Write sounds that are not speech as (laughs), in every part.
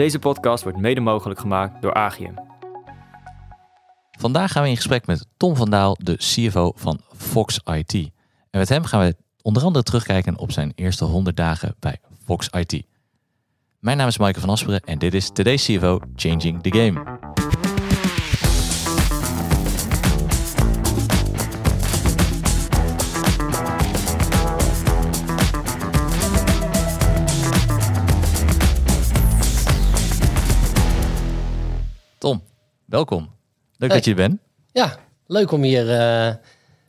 Deze podcast wordt mede mogelijk gemaakt door Agium. Vandaag gaan we in gesprek met Tom van Daal, de CFO van Fox IT. En met hem gaan we onder andere terugkijken op zijn eerste 100 dagen bij Fox IT. Mijn naam is Maaike van Asperen en dit is Today's CFO Changing the Game. Welkom. Leuk Hey. dat je er bent. Ja, leuk om hier eh,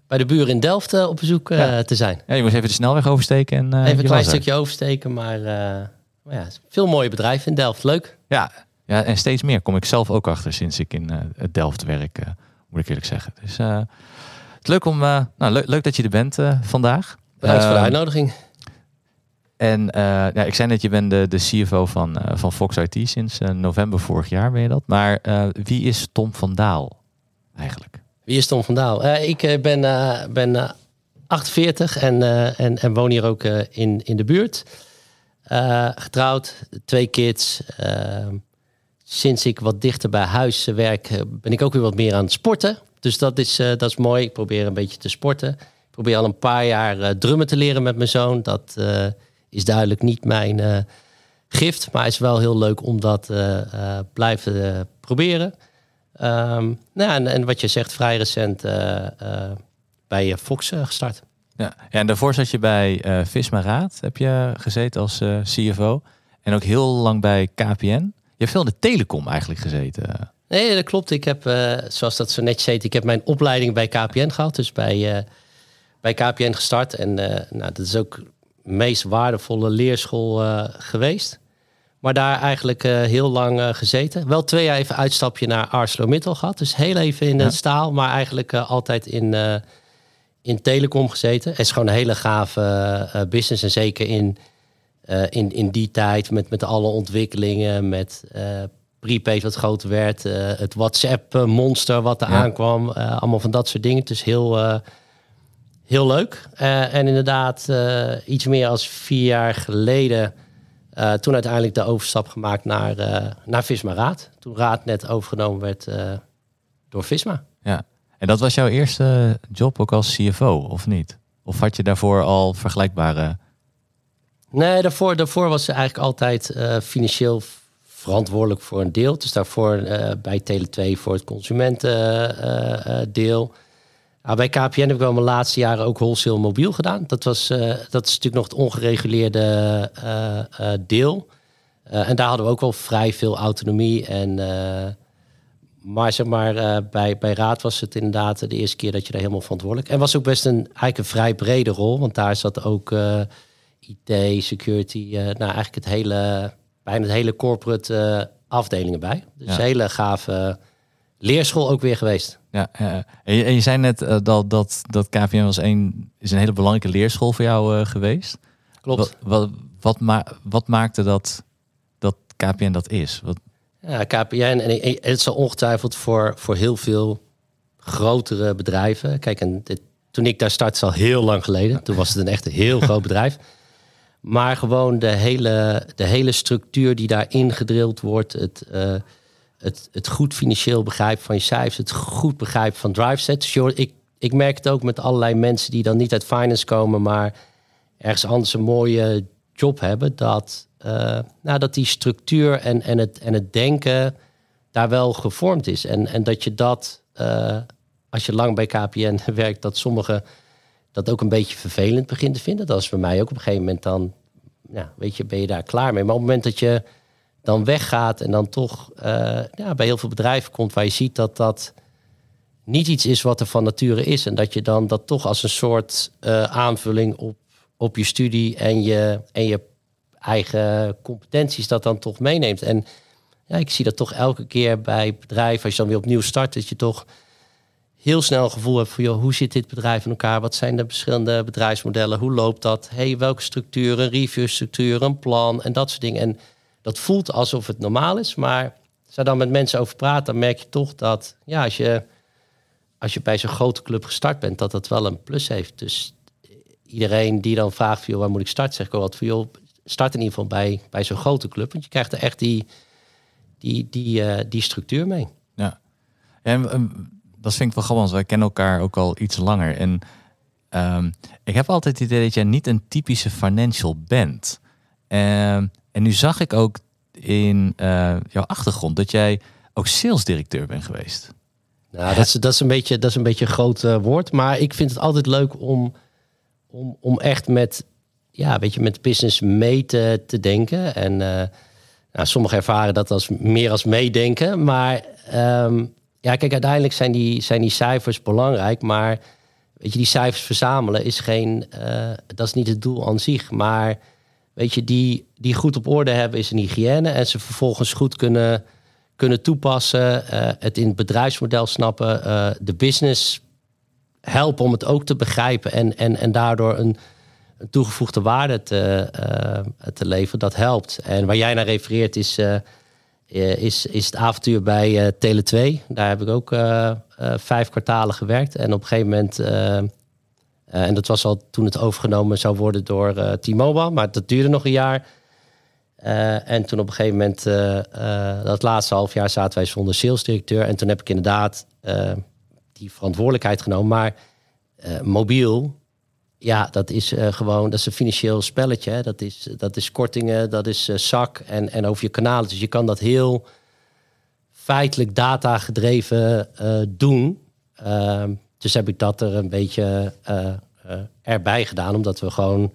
bij de buren in Delft eh, op bezoek eh, Ja. te zijn. Ja, je moest even de snelweg oversteken. En, Even een klein stukje oversteken, maar, maar ja, veel mooie bedrijven in Delft. Leuk. Ja, ja, en steeds meer kom ik zelf ook achter sinds ik in het Delft werk, moet ik eerlijk zeggen. Dus eh, het leuk, om, nou, leuk, leuk dat je er bent vandaag. Bedankt voor de Ehm, uitnodiging. En eh, ja, ik zei net, je bent de, de CFO van, eh, van Fox IT sinds eh, november vorig jaar ben je dat. Maar wie is Tom van Daal eigenlijk? Wie is Tom van Daal? Ik ben, ben eh, 48 en, en, en woon hier ook in, in de buurt. Getrouwd, twee kids. Sinds ik wat dichter bij huis werk, ben ik ook weer wat meer aan het sporten. Dus dat is, dat is mooi. Ik probeer een beetje te sporten. Ik probeer al een paar jaar drummen te leren met mijn zoon. Dat is duidelijk niet mijn eh, gift. Maar het is wel heel leuk om dat eh eh, blijven proberen. Ehm, nou, en, en wat je zegt, vrij recent bij Fox gestart. Ja, ja, en daarvoor zat je bij Visma Raad, heb je gezeten als CFO. En ook heel lang bij KPN. Je hebt veel in de telecom eigenlijk gezeten. Nee, dat klopt. Ik heb, zoals dat zo netjes heet, ik heb mijn opleiding bij KPN gehad. Dus bij, bij KPN gestart. En nou, dat is ook meest waardevolle leerschool eh, geweest. Maar daar eigenlijk eh, heel lang eh, gezeten. Wel twee jaar even uitstapje naar ArcelorMittal gehad. Dus heel even in Ja. de staal, maar eigenlijk altijd in, in telecom gezeten. Het is gewoon een hele gave business. En zeker in, in, in die tijd met, met alle ontwikkelingen, met prepaid wat groter werd, het WhatsApp-monster wat er Ja. aankwam, allemaal van dat soort dingen. Dus heel, heel leuk. Eh, en inderdaad, eh, iets meer als vier jaar geleden, eh, toen uiteindelijk de overstap gemaakt naar, naar Visma Raad. Toen Raad net overgenomen werd door Visma. Ja. En dat was jouw eerste job ook als CFO, of niet? Of had je daarvoor al vergelijkbare... Nee, daarvoor, daarvoor was ze eigenlijk altijd financieel verantwoordelijk voor een deel. Dus daarvoor bij Tele2 voor het consumentendeel. Nou, bij KPN heb ik wel mijn laatste jaren ook wholesale mobiel gedaan. Dat, was, eh, dat is natuurlijk nog het ongereguleerde eh, eh, deel. En daar hadden we ook wel vrij veel autonomie. En, maar zeg maar, bij, bij Raad was het inderdaad de eerste keer dat je daar helemaal verantwoordelijk... En was ook best een, eigenlijk een vrij brede rol. Want daar zat ook... IT, security, nou eigenlijk het hele, bijna het hele corporate afdelingen bij. Dus Ja. een hele gave leerschool ook weer geweest. Ja. En, je, en je zei net eh, dat, dat, dat KPN was een, is een hele belangrijke leerschool voor jou eh, geweest. Klopt. Wat, wat, wat, ma wat maakte dat, dat KPN dat is? Wat, Ja, KPN en en het zal ongetwijfeld voor, voor heel veel grotere bedrijven. Kijk, en dit, toen ik daar startte, al heel lang geleden. Toen was het een echt een heel (laughs) groot bedrijf. Maar gewoon de hele, de hele structuur die daarin gedrild wordt. Het, eh, het, het goed financieel begrijpen van je cijfers. Het goed begrijpen van drive sets. Dus ik, ik merk het ook met allerlei mensen die dan niet uit finance komen, maar ergens anders een mooie job hebben. Dat, eh, nou, dat die structuur en, en, het, en het denken daar wel gevormd is. En, en dat je dat, eh, als je lang bij KPN (laughs) werkt, dat sommigen dat ook een beetje vervelend begint te vinden. Dat is bij mij ook op een gegeven moment dan, ja, weet je, ben je daar klaar mee. Maar op het moment dat je dan weggaat en dan toch eh, ja, bij heel veel bedrijven komt waar je ziet dat dat niet iets is wat er van nature is. En dat je dan dat toch als een soort eh, aanvulling op, op je studie en je, en je eigen competenties dat dan toch meeneemt. En ja, ik zie dat toch elke keer bij bedrijven, als je dan weer opnieuw start, dat je toch heel snel een gevoel hebt van, joh, hoe zit dit bedrijf in elkaar? Wat zijn de verschillende bedrijfsmodellen? Hoe loopt dat? Hey, welke structuur, een reviewstructuur, een plan en dat soort dingen. En dat voelt alsof het normaal is, maar als je dan met mensen over praat, dan merk je toch dat, ja, als je, als je bij zo'n grote club gestart bent, dat dat wel een plus heeft. Dus iedereen die dan vraagt, joh, waar moet ik starten? Zeg ik wel wat voor, joh, start in ieder geval bij, bij zo'n grote club. Want je krijgt er echt die, die, die, eh, die structuur mee. Ja, en dat vind ik wel gewoon, want wij kennen elkaar ook al iets langer. En ehm, ik heb altijd het idee dat jij niet een typische financial bent. En nu zag ik ook in eh, jouw achtergrond dat jij ook salesdirecteur bent geweest. Nou, dat is, dat is, een, beetje, dat is een beetje een groot eh, woord. Maar ik vind het altijd leuk om, om, om echt met, ja, weet je, met business mee te, denken. En uh, nou, sommigen ervaren dat als meer als meedenken. Maar ehm, ja, kijk, uiteindelijk zijn die, zijn die cijfers belangrijk. Maar weet je, die cijfers verzamelen is geen, dat is niet het doel aan zich. Maar weet je, die, die goed op orde hebben is een hygiëne. En ze vervolgens goed kunnen kunnen toepassen, uh, het in het bedrijfsmodel snappen, uh, de business helpen om het ook te begrijpen en, en, en daardoor een, een toegevoegde waarde te, uh, te leveren, dat helpt. En waar jij naar refereert is, is, is het avontuur bij Tele2. Daar heb ik ook vijf kwartalen gewerkt en op een gegeven moment... en dat was al toen het overgenomen zou worden door T-Mobile, maar dat duurde nog een jaar. Uh, en toen op een gegeven moment, uh, uh, dat laatste half jaar, zaten wij zonder salesdirecteur. En toen heb ik inderdaad die verantwoordelijkheid genomen. Maar mobiel, ja, dat is gewoon, dat is een financieel spelletje. Dat, is, dat is kortingen, dat is zak en, en over je kanalen. Dus je kan dat heel feitelijk data gedreven doen. Dus heb ik dat er een beetje erbij gedaan, omdat we gewoon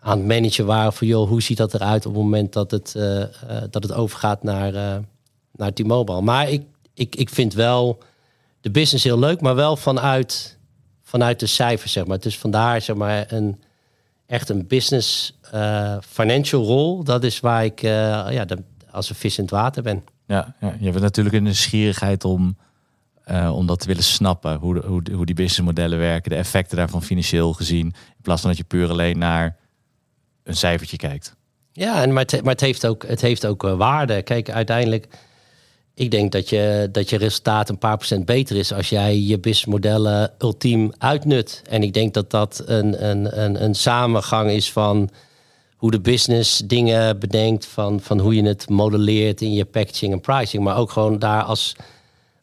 aan het managen waren van joh, hoe ziet dat eruit op het moment dat het, uh, dat het overgaat naar, naar T-Mobile. Maar ik, ik, ik vind wel de business heel leuk, maar wel vanuit, vanuit de cijfers, zeg maar. Dus vandaar zeg maar een echt een business financial rol. Dat is waar ik ja, als een vis in het water ben. Ja, ja je hebt natuurlijk een nieuwsgierigheid om, om dat te willen snappen. Hoe, hoe, hoe die businessmodellen werken, de effecten daarvan financieel gezien. In plaats van dat je puur alleen naar een cijfertje kijkt. Ja, en, maar, het, maar het heeft ook, het heeft ook uh, waarde. Kijk, uiteindelijk, ik denk dat je, dat je resultaat een paar procent beter is als jij je businessmodellen ultiem uitnut. En ik denk dat dat een, een, een, een samengang is van hoe de business dingen bedenkt, van, van hoe je het modelleert in je packaging en pricing. Maar ook gewoon daar als,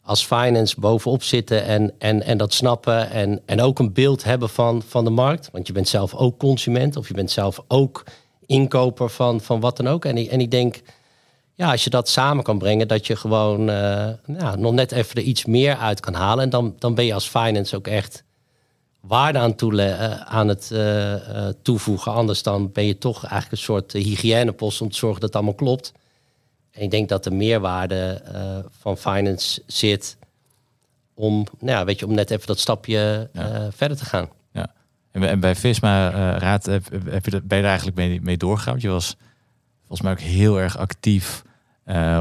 als finance bovenop zitten en, en, en dat snappen. En, en ook een beeld hebben van, van de markt. Want je bent zelf ook consument of je bent zelf ook inkoper van, van wat dan ook. En ik, en ik denk, ja, als je dat samen kan brengen, dat je gewoon uh, ja, nog net even er iets meer uit kan halen. En dan, dan ben je als finance ook echt waarde aan, uh, aan het uh, toevoegen. Anders dan ben je toch eigenlijk een soort hygiënepost om te zorgen dat het allemaal klopt. En ik denk dat de meerwaarde uh, van finance zit om, nou ja, weet je, om net even dat stapje ja. uh, verder te gaan. Ja. En, en bij Visma uh, Raad heb, heb je dat, ben je er eigenlijk mee, mee doorgegaan? Je was volgens mij ook heel erg actief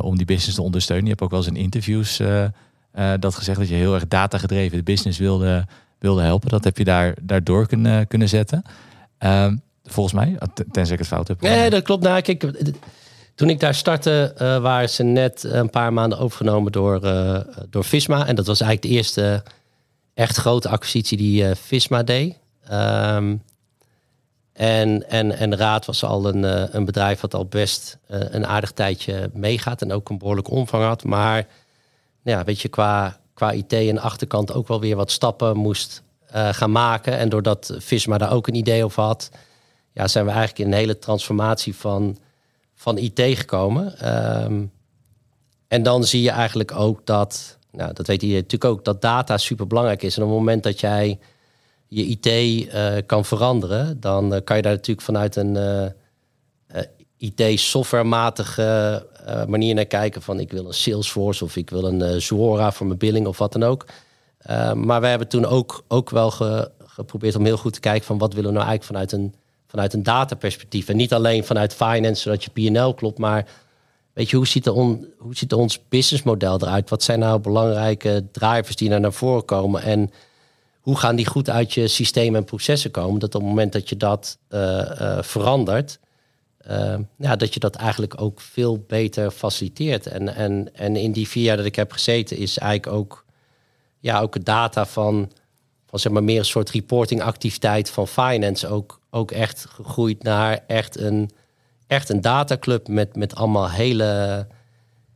om die business te ondersteunen. Je hebt ook wel eens in interviews dat gezegd dat je heel erg data gedreven de business wilde, wilde helpen. Dat heb je daar daardoor kunnen, kunnen zetten. Ehm, volgens mij, tenzij ik het fout heb. Nee, dat klopt. Nou, kijk, toen ik daar startte, uh, waren ze net een paar maanden overgenomen door, uh, door Visma. En dat was eigenlijk de eerste echt grote acquisitie die uh, Visma deed. Um, en, en, en Raad was al een, een bedrijf wat al best een aardig tijdje meegaat en ook een behoorlijke omvang had. Maar ja, weet je, qua, qua IT en achterkant ook wel weer wat stappen moest gaan maken. En doordat Visma daar ook een idee over had, ja, zijn we eigenlijk in een hele transformatie van van IT gekomen. Ehm, en dan zie je eigenlijk ook dat, nou, dat weet je natuurlijk ook, dat data super belangrijk is. En op het moment dat jij je IT eh, kan veranderen, dan uh, kan je daar natuurlijk vanuit een uh, eh, IT-softwarematige manier naar kijken. Van ik wil een Salesforce of ik wil een Zuora voor mijn billing of wat dan ook. Ehm, maar wij hebben toen ook, ook wel ge, geprobeerd om heel goed te kijken van wat willen we nou eigenlijk vanuit een vanuit een dataperspectief. En niet alleen vanuit finance, zodat je PNL klopt, maar weet je, hoe ziet, on, hoe ziet ons businessmodel eruit? Wat zijn nou belangrijke drivers die naar voren komen? En hoe gaan die goed uit je systeem en processen komen? Dat op het moment dat je dat uh, uh, verandert, uh, ja, dat je dat eigenlijk ook veel beter faciliteert. En, en, en in die vier jaar dat ik heb gezeten, is eigenlijk ook, ja, ook data van, van zeg maar meer een soort reporting activiteit van finance ook ook echt gegroeid naar echt een, echt een dataclub met, met allemaal hele,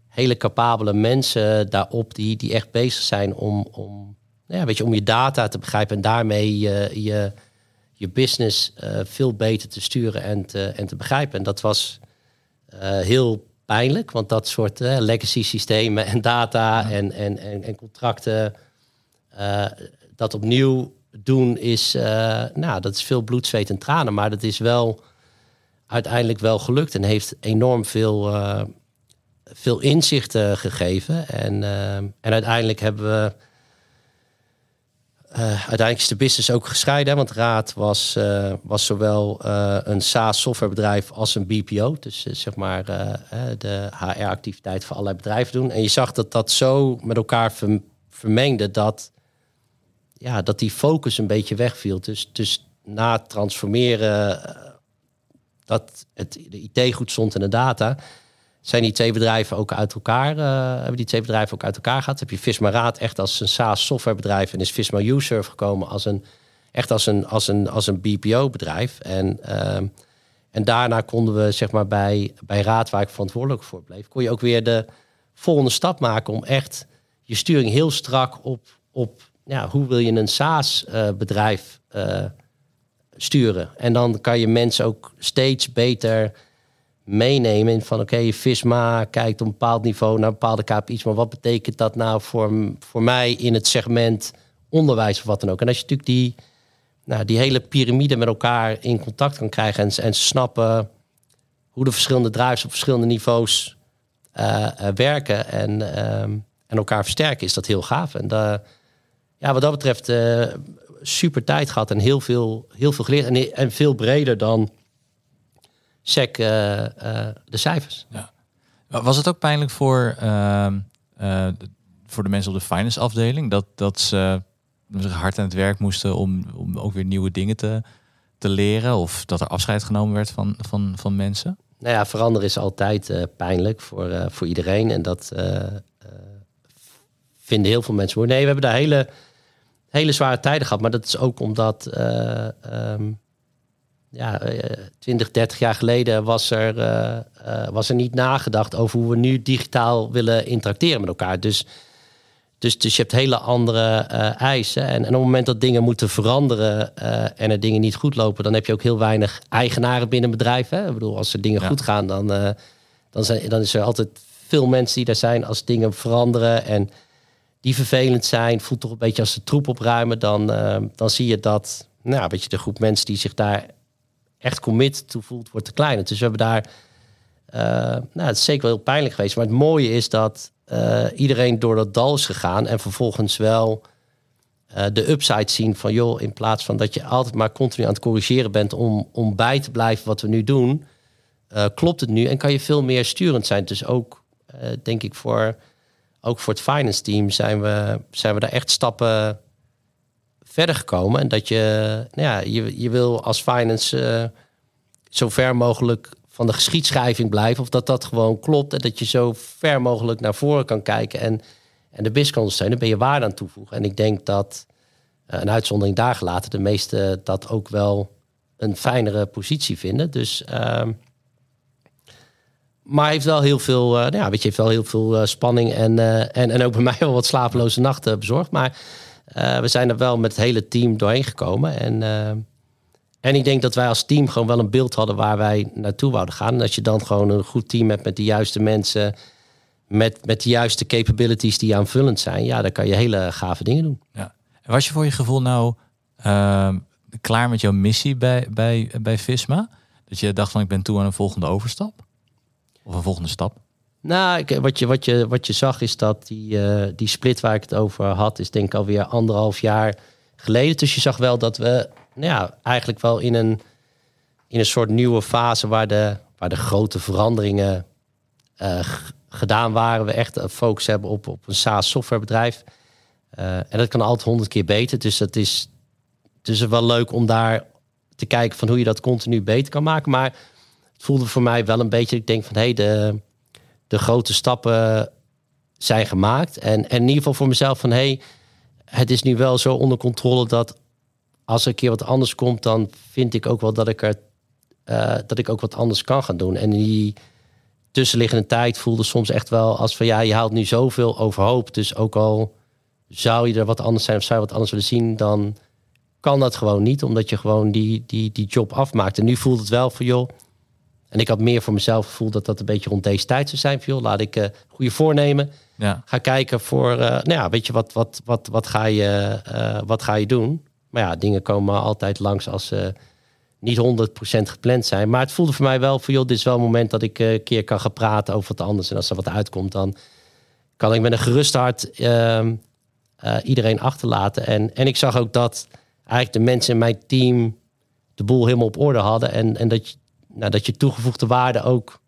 hele capabele mensen daarop die, die echt bezig zijn om, om, nou ja, weet je, om je data te begrijpen en daarmee je, je, je business uh, veel beter te sturen en te, en te begrijpen. En dat was uh, heel pijnlijk, want dat soort uh, legacy systemen en data en, en, en, en, contracten, dat opnieuw doen is, nou, dat is veel bloed, zweet en tranen, maar dat is wel uiteindelijk wel gelukt en heeft enorm veel veel inzichten gegeven. En, uh, en uiteindelijk hebben we. Uiteindelijk is de business ook gescheiden, want Raad was, was zowel een SaaS softwarebedrijf als een BPO. Dus zeg maar de HR-activiteit voor allerlei bedrijven doen. En je zag dat dat zo met elkaar vermengde dat, ja, dat die focus een beetje wegviel. Dus, dus na het transformeren, dat het, de IT goed stond en de data, zijn die twee bedrijven ook uit elkaar, uh, hebben die twee bedrijven ook uit elkaar gehad. Heb je Visma Raad echt als een SaaS softwarebedrijf en is Visma Userve gekomen als een echt als een, als een, als een BPO bedrijf. En, uh, en daarna konden we zeg maar bij, bij Raad, waar ik verantwoordelijk voor bleef, kon je ook weer de volgende stap maken om echt je sturing heel strak op, op ja, hoe wil je een SaaS uh, bedrijf sturen. En dan kan je mensen ook steeds beter meenemen in van oké, okay, Visma kijkt op een bepaald niveau naar bepaalde KPI's, maar wat betekent dat nou voor, voor mij in het segment onderwijs of wat dan ook. En als je natuurlijk die, nou, die hele piramide met elkaar in contact kan krijgen en, en snappen hoe de verschillende drives op verschillende niveaus uh, werken en, uh, en elkaar versterken, is dat heel gaaf. En uh, ja, wat dat betreft super tijd gehad en heel veel, heel veel geleerd en, en veel breder dan check uh, de cijfers. Ja. Was het ook pijnlijk voor, ehm, eh, voor de mensen op de finance afdeling dat, dat ze hard aan het werk moesten om, om ook weer nieuwe dingen te, te leren? Of dat er afscheid genomen werd van, van, van mensen? Nou ja, veranderen is altijd pijnlijk voor, voor iedereen. En dat vinden heel veel mensen. Nee, we hebben daar hele, hele zware tijden gehad. Maar dat is ook omdat ehm, ja, 20, eh, 30 jaar geleden was er, uh, uh, was er niet nagedacht over hoe we nu digitaal willen interacteren met elkaar. Dus, dus, dus je hebt hele andere eisen. En, en, op het moment dat dingen moeten veranderen en er dingen niet goed lopen, dan heb je ook heel weinig eigenaren binnen bedrijven. Ik bedoel, als er dingen goed gaan, dan, dan, zijn, dan is er altijd veel mensen die daar zijn als dingen veranderen en die vervelend zijn, voelt toch een beetje als de troep opruimen, dan, dan zie je dat nou, een beetje de groep mensen die zich daar echt commit toe voelt, wordt te kleiner. Dus we hebben daar, uh, nou, het zeker wel heel pijnlijk geweest. Maar het mooie is dat uh, iedereen door dat dal is gegaan en vervolgens wel uh, de upside zien van, joh, in plaats van dat je altijd maar continu aan het corrigeren bent om, om bij te blijven wat we nu doen, klopt het nu en kan je veel meer sturend zijn. Dus ook, denk ik, voor, ook voor het finance team zijn we, zijn we daar echt stappen verder gekomen. En dat je, nou ja, je, je wil als finance uh, zo ver mogelijk van de geschiedschrijving blijven. Of dat dat gewoon klopt. En dat je zo ver mogelijk naar voren kan kijken. En, en de BIS kan ondersteunen. ben je waarde aan toevoegen. En ik denk dat, uh, een uitzondering daar gelaten, de meesten dat ook wel een fijnere positie vinden. Dus... Uh, maar heeft wel heel veel, uh, ja, weet je, heeft wel heel veel spanning en, en, en ook bij mij (laughs) wel wat slapeloze nachten bezorgd. Maar we zijn er wel met het hele team doorheen gekomen. En, en ik denk dat wij als team gewoon wel een beeld hadden waar wij naartoe wouden gaan. En als je dan gewoon een goed team hebt met de juiste mensen, met, met de juiste capabilities die aanvullend zijn, ja, dan kan je hele gave dingen doen. Ja. En was je voor je gevoel nou uh, klaar met jouw missie bij, bij, bij Visma? Dat je dacht van ik ben toe aan een volgende overstap? Of een volgende stap? Nou, ik, wat, je, wat, je, wat je zag is dat die, uh, die split waar ik het over had, is denk ik alweer anderhalf jaar geleden. Dus je zag wel dat we nou ja, eigenlijk wel in een, in een soort nieuwe fase waar de, waar de grote veranderingen uh, gedaan waren. We echt een focus hebben op, op een SaaS softwarebedrijf. Uh, en dat kan altijd honderd keer beter. Dus dat is, dus wel leuk om daar te kijken van hoe je dat continu beter kan maken. Maar voelde voor mij wel een beetje, ik denk van hé, hey, de de grote stappen zijn gemaakt. En, en in ieder geval voor mezelf van hey, het is nu wel zo onder controle dat als er een keer wat anders komt, dan vind ik ook wel dat ik er uh, dat ik ook wat anders kan gaan doen. En die, tussenliggende tijd voelde soms echt wel als van ja, je haalt nu zoveel overhoop. Dus ook al zou je er wat anders zijn of zou je wat anders willen zien, dan kan dat gewoon niet, omdat je gewoon die, die, die job afmaakt. En nu voelt het wel voor joh. En ik had meer voor mezelf gevoeld dat dat een beetje rond deze tijd zou zijn. Joh, laat ik uh, goede voornemen. Ja. Ga kijken voor, uh, nou ja, weet je, wat, wat, wat, wat, ga je, uh, wat ga je doen? Maar ja, dingen komen altijd langs als ze niet 100% gepland zijn. Maar het voelde voor mij wel voor joh, dit is wel een moment dat ik een keer kan gaan praten over wat anders. En als er wat uitkomt, dan kan ik met een gerust hart ehm, iedereen achterlaten. En, en ik zag ook dat eigenlijk de mensen in mijn team de boel helemaal op orde hadden. En, en dat, je, nou, dat je toegevoegde waarde ook,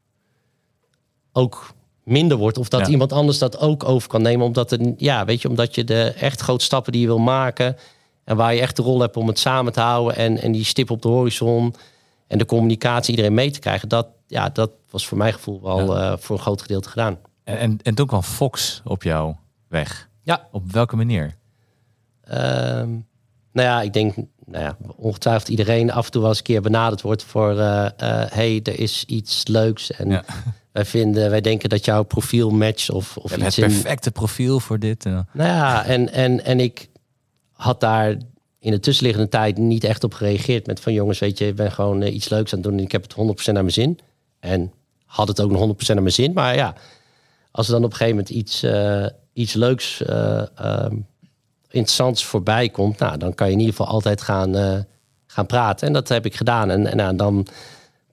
ook minder wordt. Of dat Ja. iemand anders dat ook over kan nemen. Omdat, het, ja, weet je, omdat je de echt grote stappen die je wil maken. En waar je echt de rol hebt om het samen te houden. En, en die stip op de horizon. En de communicatie iedereen mee te krijgen. Dat, ja, dat was voor mijn gevoel wel eh, voor een groot gedeelte gedaan. En, en, en toen kwam Fox op jou weg. Ja. Op welke manier? Ehm, nou ja, ik denk, nou ja, ongetwijfeld iedereen af en toe wel eens een keer benaderd wordt voor, eh eh, hey, er is iets leuks en Ja. (laughs) wij vinden, wij denken dat jouw profiel matcht of, of hebt iets het in. perfecte profiel voor dit. En, Nou ja, en, en, en ik had daar in de tussenliggende tijd niet echt op gereageerd met van jongens, weet je, ik ben gewoon eh, iets leuks aan het doen en ik heb het 100% naar mijn zin. En had het ook nog 100% naar mijn zin, maar ja, als er dan op een gegeven moment iets, eh, iets leuks, eh, ehm, interessants voorbij komt, nou, dan kan je in ieder geval altijd gaan, eh, gaan praten. En dat heb ik gedaan. En, en nou, dan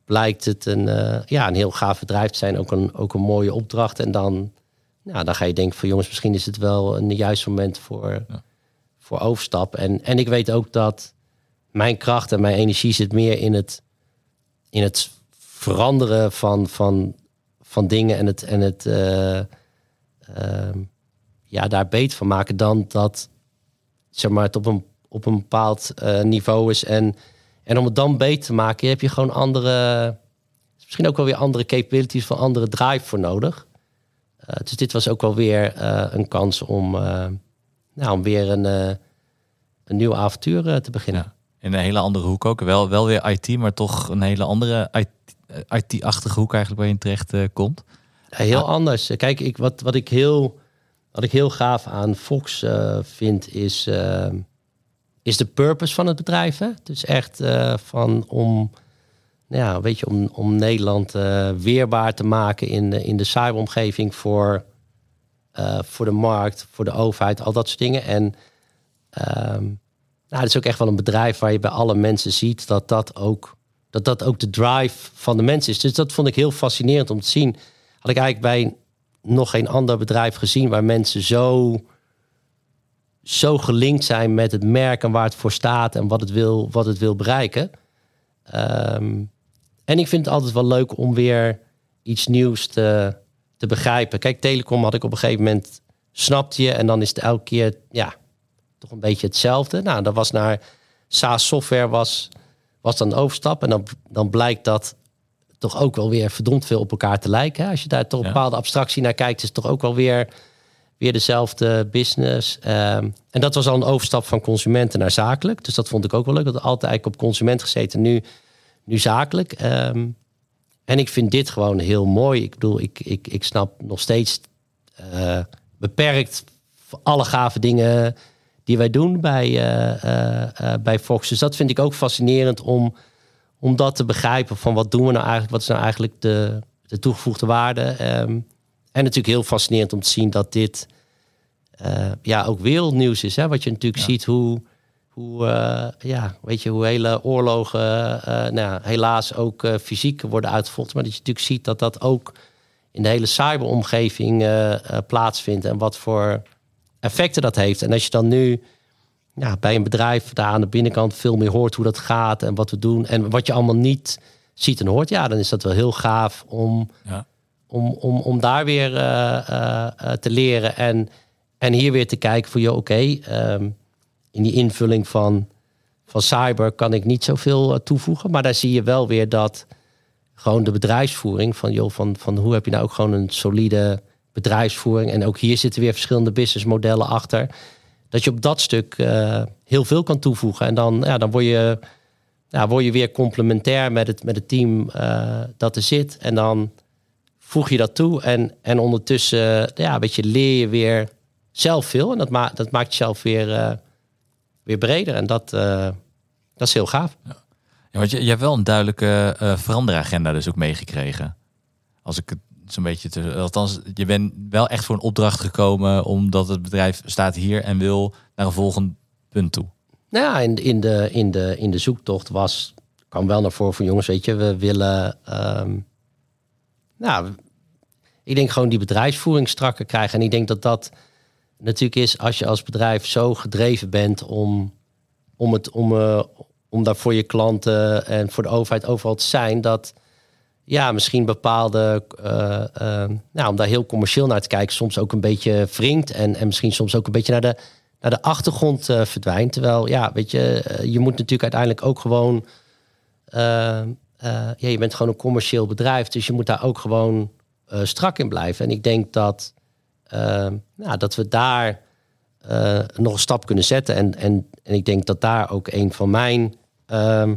blijkt het een, eh, ja, een heel gaaf bedrijf te zijn, ook een, ook een mooie opdracht. En dan, nou, dan ga je denken van jongens, misschien is het wel een juist moment voor, voor overstap. En, en ik weet ook dat mijn kracht en mijn energie zit meer in het, in het veranderen van, van, van dingen en het, en het eh, ehm, ja, daar beter van maken dan dat zeg maar, het op een, op een bepaald eh, niveau is. En, en om het dan beter te maken, heb je gewoon andere, misschien ook wel weer andere capabilities van andere drive voor nodig. Eh, dus dit was ook wel weer eh, een kans om, nou, om weer een, een nieuw avontuur te beginnen. Ja. In een hele andere hoek ook. Wel, wel weer IT, maar toch een hele andere IT IT-achtige hoek eigenlijk waar je in terecht komt. Heel anders. Kijk, ik, wat, wat, ik heel, wat ik heel gaaf aan Fox eh, vind, is, eh, is de purpose van het bedrijf. Hè? Dus echt eh, van om, nou ja, weet je, om, om Nederland weerbaar te maken in de, in de cyberomgeving voor, voor de markt, voor de overheid, al dat soort dingen. En ehm, nou, het is ook echt wel een bedrijf waar je bij alle mensen ziet dat dat ook, dat dat ook de drive van de mensen is. Dus dat vond ik heel fascinerend om te zien. Had ik eigenlijk bij nog geen ander bedrijf gezien waar mensen zo, zo gelinkt zijn met het merk en waar het voor staat en wat het wil, wat het wil bereiken. Ehm, en ik vind het altijd wel leuk om weer iets nieuws te, te begrijpen. Kijk, telecom had ik op een gegeven moment snapte je en dan is het elke keer ja, toch een beetje hetzelfde. Nou, dat was naar SaaS software was, was dan overstap en dan, dan blijkt dat toch ook wel weer verdomd veel op elkaar te lijken. hè. Als je daar toch een bepaalde abstractie naar kijkt, is het toch ook wel weer, weer dezelfde business. Ehm, en dat was al een overstap van consumenten naar zakelijk. Dus dat vond ik ook wel leuk. Dat altijd eigenlijk op consument gezeten, nu, nu zakelijk. Ehm, en ik vind dit gewoon heel mooi. Ik bedoel, ik, ik, ik snap nog steeds eh, beperkt alle gave dingen die wij doen bij, eh, eh, bij Fox. Dus dat vind ik ook fascinerend om, om dat te begrijpen van wat doen we nou eigenlijk, wat is nou eigenlijk de, de toegevoegde waarde. Ehm, en natuurlijk heel fascinerend om te zien dat dit eh, ja, ook wereldnieuws is. Hè? Wat je natuurlijk Ja. ziet hoe, hoe, eh, ja, weet je, hoe hele oorlogen eh, nou, ja, helaas ook fysiek worden uitgevochten. Maar dat je natuurlijk ziet dat dat ook in de hele cyberomgeving plaatsvindt. En wat voor effecten dat heeft. En als je dan nu ja, bij een bedrijf daar aan de binnenkant veel meer hoort hoe dat gaat en wat we doen. En wat je allemaal niet ziet en hoort. Ja, dan is dat wel heel gaaf om, Ja. om, om, om daar weer eh, eh, eh, te leren. En, en hier weer te kijken voor je, oké, ehm, in die invulling van, van cyber kan ik niet zoveel toevoegen. Maar daar zie je wel weer dat gewoon de bedrijfsvoering van, joh, van, van hoe heb je nou ook gewoon een solide bedrijfsvoering. En ook hier zitten weer verschillende businessmodellen achter. Dat je op dat stuk eh, heel veel kan toevoegen. En dan, ja, dan word je ja, word je weer complementair met het, met het team eh, dat er zit. En dan voeg je dat toe. En, en ondertussen ja, weet je, leer je weer zelf veel. En dat, ma dat maakt jezelf weer, eh, weer breder. En dat, dat is heel gaaf. Ja. want je, je hebt wel een duidelijke veranderagenda dus ook meegekregen. Als ik het zo'n beetje te... Althans, je bent wel echt voor een opdracht gekomen... omdat het bedrijf staat hier en wil naar een volgend punt toe. Nou ja, in, in, de, in, de, in de zoektocht was... kwam wel naar voren van jongens, weet je, we willen... Um, nou, ik denk gewoon die bedrijfsvoering strakker krijgen. En ik denk dat dat natuurlijk is als je als bedrijf zo gedreven bent om, om, het, om, uh, om daar voor je klanten en voor de overheid overal te zijn, dat ja, misschien bepaalde, uh, uh, nou, om daar heel commercieel naar te kijken, soms ook een beetje wringt en, en misschien soms ook een beetje naar de, naar de achtergrond verdwijnt. Terwijl, ja, weet je, je moet natuurlijk uiteindelijk ook gewoon, ja, je bent gewoon een commercieel bedrijf, dus je moet daar ook gewoon strak in blijven. En ik denk dat nou, dat we daar nog een stap kunnen zetten. En, en, en ik denk dat daar ook een van mijn uh,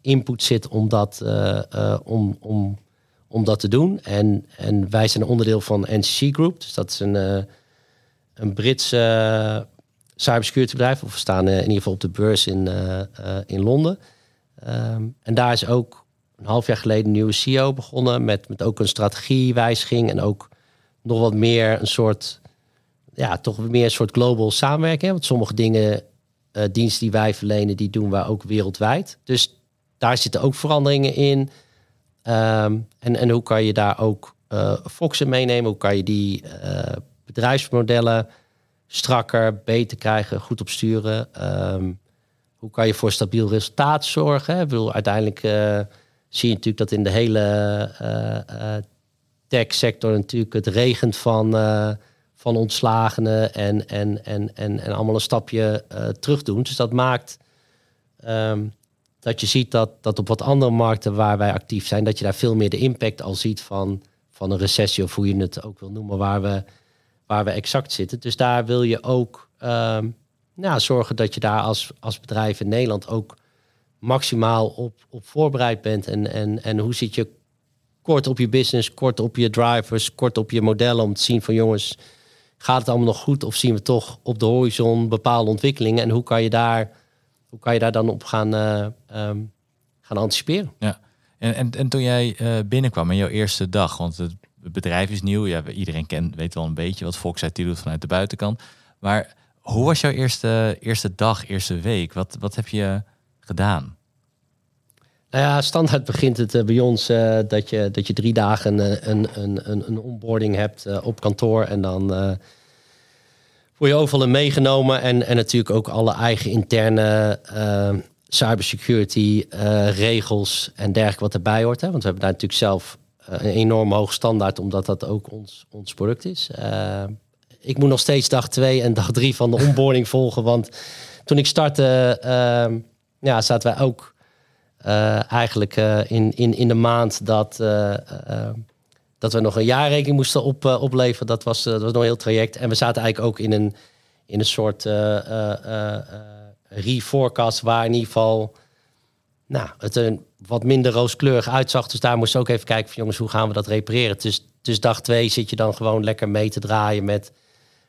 input zit om dat, om, om, om dat te doen. En, en wij zijn onderdeel van NCC Group. Dus dat is een, een Britse cybersecurity bedrijf. Of we staan in ieder geval op de beurs in, in Londen. Um, en daar is ook een half jaar geleden een nieuwe CEO begonnen. Met, met ook een strategiewijziging. En ook nog wat meer een soort, ja, toch meer een soort global samenwerking. Want sommige dingen, uh, diensten die wij verlenen, die doen we ook wereldwijd. Dus daar zitten ook veranderingen in. Um, en, en hoe kan je daar ook uh, Foxen meenemen? Hoe kan je die uh, bedrijfsmodellen strakker, beter krijgen, goed opsturen? Um, hoe kan je voor stabiel resultaat zorgen? Ik bedoel, uiteindelijk zie je natuurlijk dat in de hele tech-sector natuurlijk het regent van, van ontslagenen en, en, en, en, en allemaal een stapje uh, terug doen. Dus dat maakt um, dat je ziet dat, dat op wat andere markten waar wij actief zijn, dat je daar veel meer de impact al ziet van, van een recessie of hoe je het ook wil noemen, waar we, waar we exact zitten. Dus daar wil je ook um, nou, zorgen dat je daar als, als bedrijf in Nederland ook maximaal op, op voorbereid bent. En, en, en hoe zit je kort op je business, kort op je drivers, kort op je modellen om te zien van jongens, gaat het allemaal nog goed of zien we toch op de horizon bepaalde ontwikkelingen en hoe kan je daar, hoe kan je daar dan op gaan, uh, um, gaan anticiperen? Ja, en, en, en toen jij uh, binnenkwam in jouw eerste dag, want het bedrijf is nieuw, ja, iedereen kent, weet wel een beetje wat Fox doet vanuit de buitenkant, maar hoe was jouw eerste, eerste dag, eerste week? Wat, wat heb je gedaan? Nou ja, standaard begint het uh, bij ons uh, dat, je, dat je drie dagen uh, een, een, een, een onboarding hebt op kantoor. En dan word je overal in meegenomen. En, en natuurlijk ook alle eigen interne cybersecurity regels en dergelijke wat erbij hoort. Hè? Want we hebben daar natuurlijk zelf een enorm hoog standaard, omdat dat ook ons, ons product is. ik moet nog steeds dag twee en dag drie van de onboarding (laughs) volgen. Want toen ik startte, ja, zaten wij ook uh, eigenlijk uh, in, in, in de maand dat, uh, dat we nog een jaarrekening moesten op, opleveren. Dat was, dat was nog een heel traject. En we zaten eigenlijk ook in een, in een soort reforecast waar in ieder geval nou, het een wat minder rooskleurig uitzag. Dus daar moesten we ook even kijken van jongens, hoe gaan we dat repareren? Dus, dus dag twee zit je dan gewoon lekker mee te draaien met,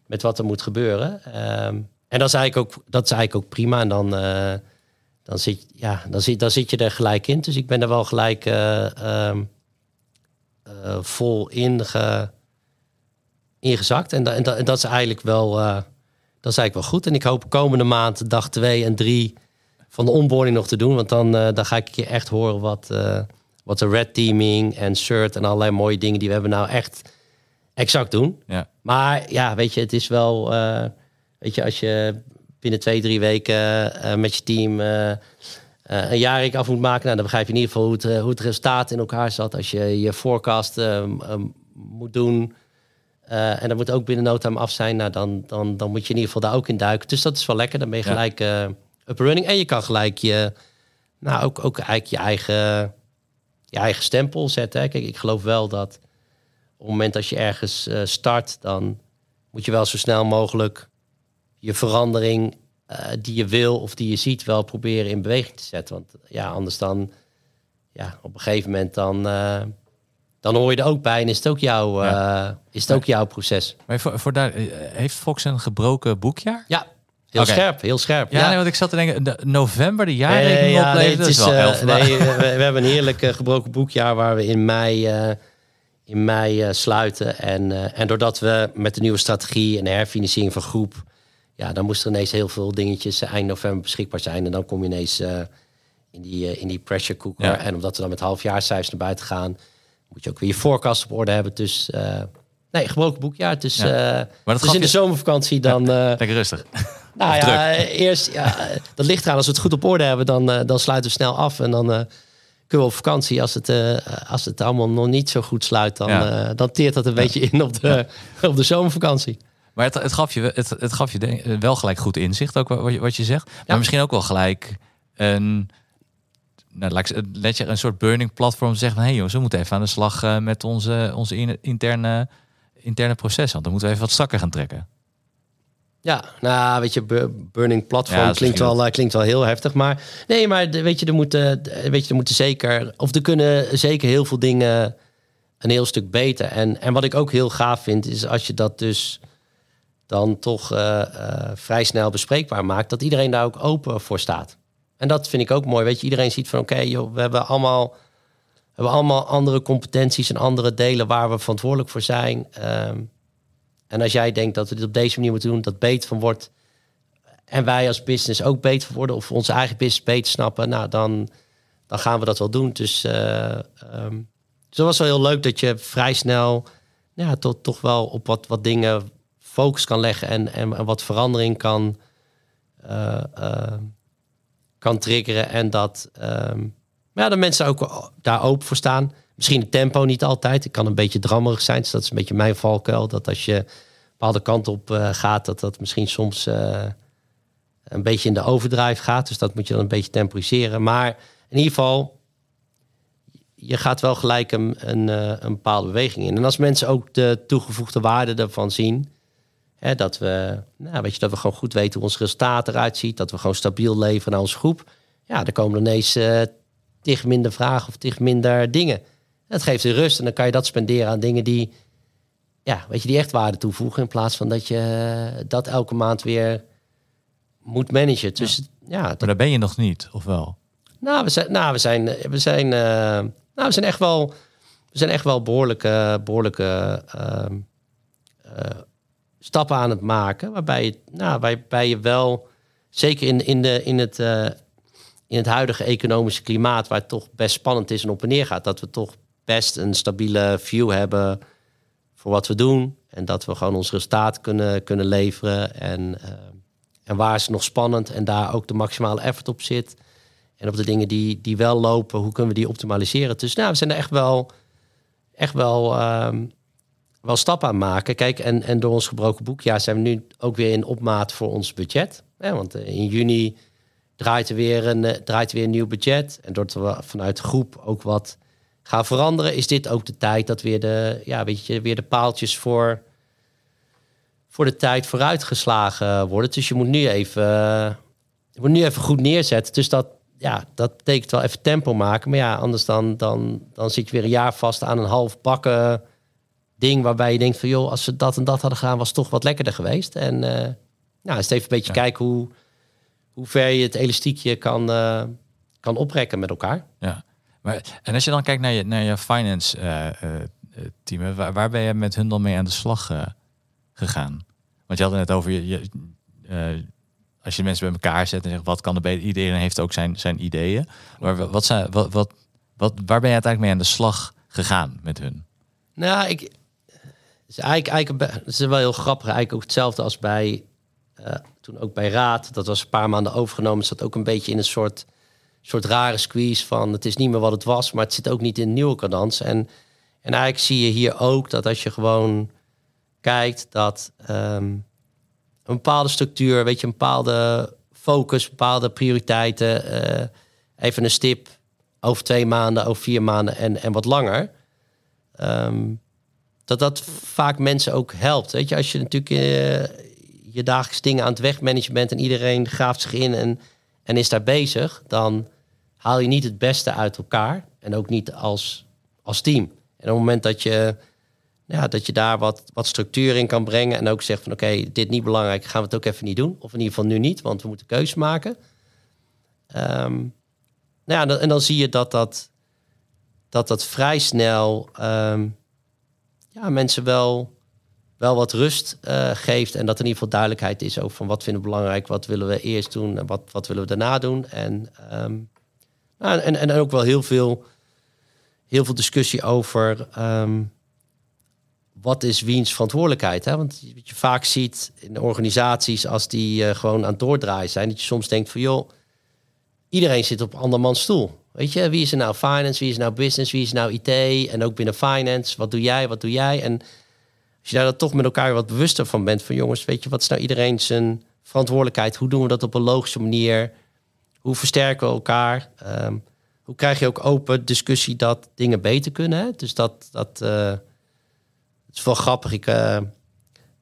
met wat er moet gebeuren. Um, en dat is eigenlijk ook, dat is eigenlijk ook prima. En dan dan zit, ja, dan, zit, dan zit je er gelijk in. Dus ik ben er wel gelijk uh, vol in ingezakt. En, en, en, dat is eigenlijk wel, uh, dat is eigenlijk wel goed. En ik hoop komende maand, dag twee en drie van de onboarding nog te doen. Want dan, dan ga ik je echt horen wat, wat de red teaming en shirt en allerlei mooie dingen die we hebben nou echt exact doen. Ja. Maar ja, weet je, het is wel, weet je, als je binnen twee, drie weken uh, met je team uh, uh, een jaarrekening af moet maken. Nou, dan begrijp je in ieder geval hoe het, hoe het resultaat in elkaar zat. Als je je forecast moet doen. en dat moet ook binnen no time af zijn. Nou, dan, dan, dan moet je in ieder geval daar ook in duiken. Dus dat is wel lekker. Dan ben je gelijk up running. En je kan gelijk je, nou, ook, ook eigenlijk je eigen, je eigen stempel zetten. Kijk, ik geloof wel dat op het moment dat je ergens start, dan moet je wel zo snel mogelijk je verandering uh, die je wil of die je ziet wel proberen in beweging te zetten. Want ja, anders dan, ja, op een gegeven moment dan, eh, dan hoor je er ook bij en is het ook, jouw, Ja. eh, is het ook jouw proces. Maar voor, voor daar, eh, heeft Fox een gebroken boekjaar? Ja, heel scherp, heel scherp. Ja, Nee, want ik zat te denken, de- november, de jaarrekening Nee, ja, nee, dat het is is, wel eh, elf nee, we, we hebben een heerlijk eh, gebroken boekjaar waar we in mei, eh, in mei eh, sluiten. En, eh, en doordat we met de nieuwe strategie en de herfinanciering van groep, ja, dan moesten er ineens heel veel dingetjes eh, eind november beschikbaar zijn. En dan kom je ineens eh, in, die, eh, in die pressure cooker. Ja. En omdat we dan met halfjaarscijfers naar buiten gaan, moet je ook weer je forecast op orde hebben. Dus eh, nee, gebroken boekjaar. Dus, Ja. Maar dat dus in de zomervakantie dan... Lekker rustig. (laughs) nou Of ja, eerst, ja, dat ligt eraan. Als we het goed op orde hebben, dan, dan sluiten we snel af. En dan kunnen we op vakantie. Als het, als het allemaal nog niet zo goed sluit, dan, dan teert dat een beetje in op de, (laughs) op de zomervakantie. Maar het, het gaf je, het, het gaf je denk- wel gelijk goed inzicht, ook wat je, wat je zegt. Maar misschien ook wel gelijk een, nou, laat ik- let je een soort burning platform zeggen van... hé hey jongens, we moeten even aan de slag eh, met onze, onze in- interne, interne processen. Want dan moeten we even wat strakker gaan trekken. Ja, nou, weet je, bu- burning platform Ja, klinkt, wel, eh, klinkt wel heel heftig. Maar nee, maar weet je, er moeten, weet je, er moeten zeker, of er kunnen zeker heel veel dingen een heel stuk beter. En, en wat ik ook heel gaaf vind, is als je dat dus dan toch eh, eh, vrij snel bespreekbaar maakt, dat iedereen daar ook open voor staat. En dat vind ik ook mooi. Weet je, iedereen ziet van oké, joh, we hebben allemaal, hebben allemaal andere competenties en andere delen waar we verantwoordelijk voor zijn. Ehm, en als jij denkt dat we dit op deze manier moeten doen, dat beter van wordt. En wij als business ook beter van worden, of onze eigen business beter snappen, nou dan, dan gaan we dat wel doen. Dus, dat was wel heel leuk dat je vrij snel ja, tot, toch wel op wat, wat dingen focus kan leggen en, en, wat verandering kan, eh, eh, kan triggeren. En dat, ehm, ja, de mensen ook daar open voor staan. Misschien het tempo niet altijd. Het kan een beetje drammerig zijn. Dus dat is een beetje mijn valkuil. Dat als je een bepaalde kant op eh, gaat, dat dat misschien soms een beetje in de overdrive gaat. Dus dat moet je dan een beetje temporiseren. Maar in ieder geval, je gaat wel gelijk een, een, een bepaalde beweging in. En als mensen ook de toegevoegde waarde ervan zien, hè, dat, we, nou, weet je, dat we gewoon goed weten hoe ons resultaat eruit ziet, dat we gewoon stabiel leveren naar onze groep, ja, dan komen er ineens eh tig minder vragen of tig minder dingen. Dat geeft je rust en dan kan je dat spenderen aan dingen die, ja, weet je, die echt waarde toevoegen in plaats van dat je eh, dat elke maand weer moet managen. Dus ja, dat Maar daar ben je nog niet, of wel? nou, we zijn, nou, we zijn, we zijn, eh, nou, we zijn echt wel, we zijn echt wel behoorlijke, behoorlijke ehm, eh, stappen aan het maken, waarbij je, nou, waarbij je wel, zeker in, in, de, in, het, eh, in het huidige economische klimaat, waar het toch best spannend is en op en neer gaat, dat we toch best een stabiele view hebben voor wat we doen en dat we gewoon ons resultaat kunnen, kunnen leveren en, eh, en waar is het nog spannend en daar ook de maximale effort op zit. En op de dingen die, die wel lopen, hoe kunnen we die optimaliseren? Dus nou, we zijn er echt wel, echt wel, ehm, wel stappen aan maken. Kijk, en, en door ons gebroken boekjaar zijn we nu ook weer in opmaat voor ons budget. Want eh, in juni draait er, weer een, eh, draait er weer een nieuw budget. En doordat we vanuit de groep ook wat gaan veranderen, is dit ook de tijd dat weer de, ja, weet je, weer de paaltjes voor, voor de tijd vooruitgeslagen worden. Dus je moet nu even, je moet nu even goed neerzetten. Dus dat, ja, dat betekent wel even tempo maken. Maar ja, anders dan, dan, dan zit je weer een jaar vast aan een half bakken ding... waarbij je denkt van, joh, als we dat en dat hadden gedaan... was het toch wat lekkerder geweest. En eh nou, is het even een beetje Ja. kijken hoe, hoe ver je het elastiekje kan, eh, kan oprekken met elkaar. Ja. Maar, en als je dan kijkt naar je, naar je finance eh, team, waar, waar ben je met hun dan mee aan de slag gegaan? Want je had het net over je, je als je mensen bij elkaar zet en zegt wat kan er beter, iedereen heeft ook zijn, zijn ideeën. Maar wa- wat zijn, wat, wat, wat, waar ben je uiteindelijk mee aan de slag gegaan met hun? Nou, ik. Is eigenlijk, eigenlijk het is wel heel grappig. Eigenlijk ook hetzelfde als bij. eh, toen ook bij Raad. Dat was een paar maanden overgenomen. Zat ook een beetje in een soort, soort rare squeeze van. Het is niet meer wat het was, maar het zit ook niet in nieuwe cadans. En, en eigenlijk zie je hier ook dat als je gewoon kijkt dat ehm, een bepaalde structuur, weet je, een bepaalde focus, bepaalde prioriteiten, eh, even een stip over twee maanden, over vier maanden en, en wat langer. Ehm, dat dat vaak mensen ook helpt. Weet je, als je natuurlijk eh, je dagelijks dingen aan het wegmanagen bent en iedereen graaft zich in en, en is daar bezig, dan haal je niet het beste uit elkaar. En ook niet als, als team. En op het moment dat je, ja, dat je daar wat, wat structuur in kan brengen. En ook zegt van oké, dit niet belangrijk, gaan we het ook even niet doen. Of in ieder geval nu niet, want we moeten keuze maken. Ehm, nou ja, en dan zie je dat dat, dat, dat vrij snel ehm, ja, mensen wel, wel wat rust uh, geeft. En dat er in ieder geval duidelijkheid is over van wat vinden we belangrijk, wat willen we eerst doen en wat, wat willen we daarna doen. En, um, nou, en, en ook wel heel veel, heel veel discussie over um, wat is wiens verantwoordelijkheid. Hè? Want wat je vaak ziet in organisaties als die uh, gewoon aan het doordraaien zijn, dat je soms denkt van joh, iedereen zit op andermans stoel. Weet je, wie is er nou finance, wie is nou business, wie is nou IT en ook binnen finance, wat doe jij, wat doe jij? En als je daar dan toch met elkaar wat bewuster van bent, van jongens, weet je, wat is nou iedereen zijn verantwoordelijkheid? Hoe doen we dat op een logische manier? Hoe versterken we elkaar? Um, hoe krijg je ook open discussie dat dingen beter kunnen? Hè? Dus dat, dat uh, het is wel grappig. Ik, uh,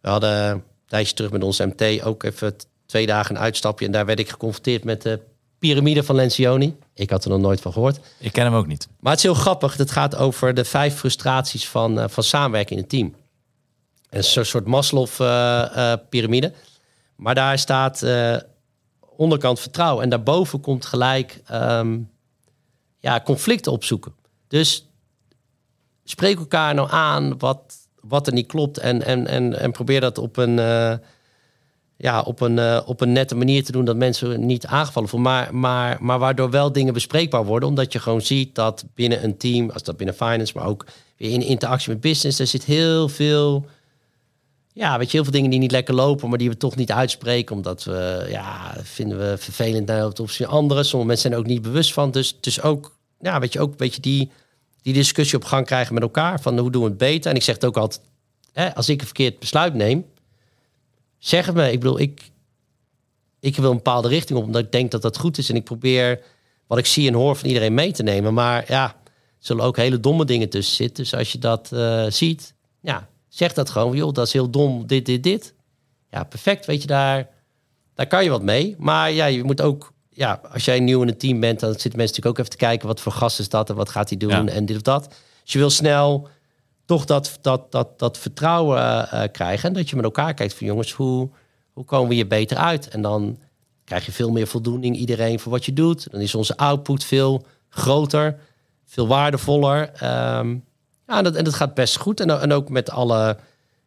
we hadden een tijdje terug met ons MT ook even twee dagen een uitstapje. En daar werd ik geconfronteerd met de piramide van Lencioni. Ik had er nog nooit van gehoord. Ik ken hem ook niet. Maar het is heel grappig. Het gaat over de vijf frustraties van, uh, van samenwerken in een team. Een soort Maslow-pyramide. Uh, uh, maar daar staat onderkant vertrouwen. En daarboven komt gelijk um, ja, conflicten opzoeken. Dus spreek elkaar nou aan wat, wat er niet klopt. En, en, en, en probeer dat op een ja, op, een, uh, op een nette manier te doen dat mensen niet aangevallen voelen. Maar, maar, maar waardoor wel dingen bespreekbaar worden. Omdat je gewoon ziet dat binnen een team, als dat binnen finance, maar ook weer in interactie met business, er zit heel veel. Ja, weet je, heel veel dingen die niet lekker lopen, maar die we toch niet uitspreken. Omdat we, ja, vinden we vervelend naar het opzien anderen. Sommige mensen zijn er ook niet bewust van. Dus, dus ook, ja, weet je, ook weet je, die, die discussie op gang krijgen met elkaar. Van hoe doen we het beter? En ik zeg het ook altijd, hè, als ik een verkeerd besluit neem, zeg het me. Ik bedoel, ik, ik wil een bepaalde richting op, omdat ik denk dat dat goed is. En ik probeer wat ik zie en hoor van iedereen mee te nemen. Maar ja, er zullen ook hele domme dingen tussen zitten. Dus als je dat uh, ziet, ja, zeg dat gewoon. Joh, dat is heel dom, dit, dit, dit. Ja, perfect, weet je, daar, daar kan je wat mee. Maar ja, je moet ook, ja, als jij nieuw in een team bent, dan zitten mensen natuurlijk ook even te kijken, wat voor gast is dat en wat gaat hij doen ja. en dit of dat. Dus je wil snel toch dat, dat, dat, dat vertrouwen uh, krijgen. En dat je met elkaar kijkt van jongens, hoe, hoe komen we hier beter uit? En dan krijg je veel meer voldoening, iedereen, voor wat je doet. Dan is onze output veel groter, veel waardevoller. Um, ja, en dat, en dat gaat best goed. En, en ook met alle,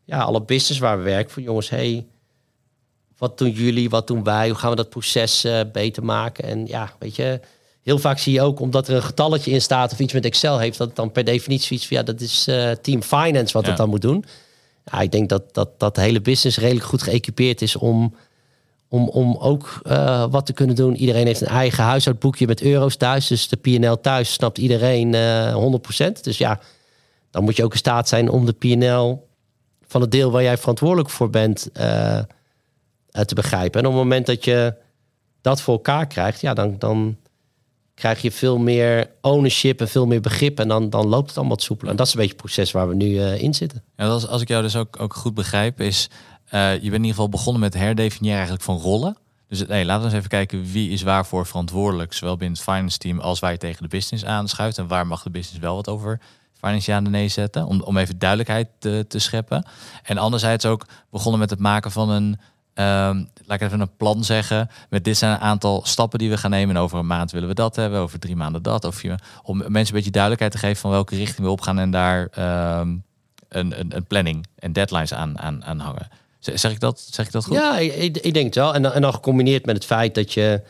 ja, alle business waar we werken. Van jongens, hey, wat doen jullie, wat doen wij? Hoe gaan we dat proces uh, beter maken? En ja, weet je, heel vaak zie je ook, omdat er een getalletje in staat of iets met Excel heeft, dat het dan per definitie iets van ja, dat is uh, team finance wat ja. het dan moet doen. Ja, ik denk dat, dat dat de hele business redelijk goed geëquipeerd is om, om, om ook uh, wat te kunnen doen. Iedereen heeft een eigen huishoudboekje met euro's thuis. Dus de PNL thuis snapt iedereen uh, 100%. Dus ja, dan moet je ook in staat zijn om de PNL van het deel waar jij verantwoordelijk voor bent te begrijpen. En op het moment dat je dat voor elkaar krijgt, ja, dan, dan, krijg je veel meer ownership en veel meer begrip. En dan, dan loopt het allemaal wat soepeler. En dat is een beetje het proces waar we nu uh, in zitten. Ja, als, als ik jou dus ook, ook goed begrijp, is uh, je bent in ieder geval begonnen met herdefiniëren eigenlijk van rollen. Dus nee, laten we eens even kijken wie is waarvoor verantwoordelijk, zowel binnen het finance team als wij tegen de business aanschuift. En waar mag de business wel wat over finance aan de nee zetten, om, om even duidelijkheid te, te scheppen. En anderzijds ook begonnen met het maken van een Um, laat ik even een plan zeggen. Met dit zijn een aantal stappen die we gaan nemen. En over een maand willen we dat hebben. Over drie maanden dat. Of je, om mensen een beetje duidelijkheid te geven van welke richting we opgaan. En daar um, een, een, een, planning en deadlines aan, aan, aan hangen. Zeg ik dat, zeg ik dat goed? Ja, ik, ik denk het wel. En, en dan gecombineerd met het feit dat je,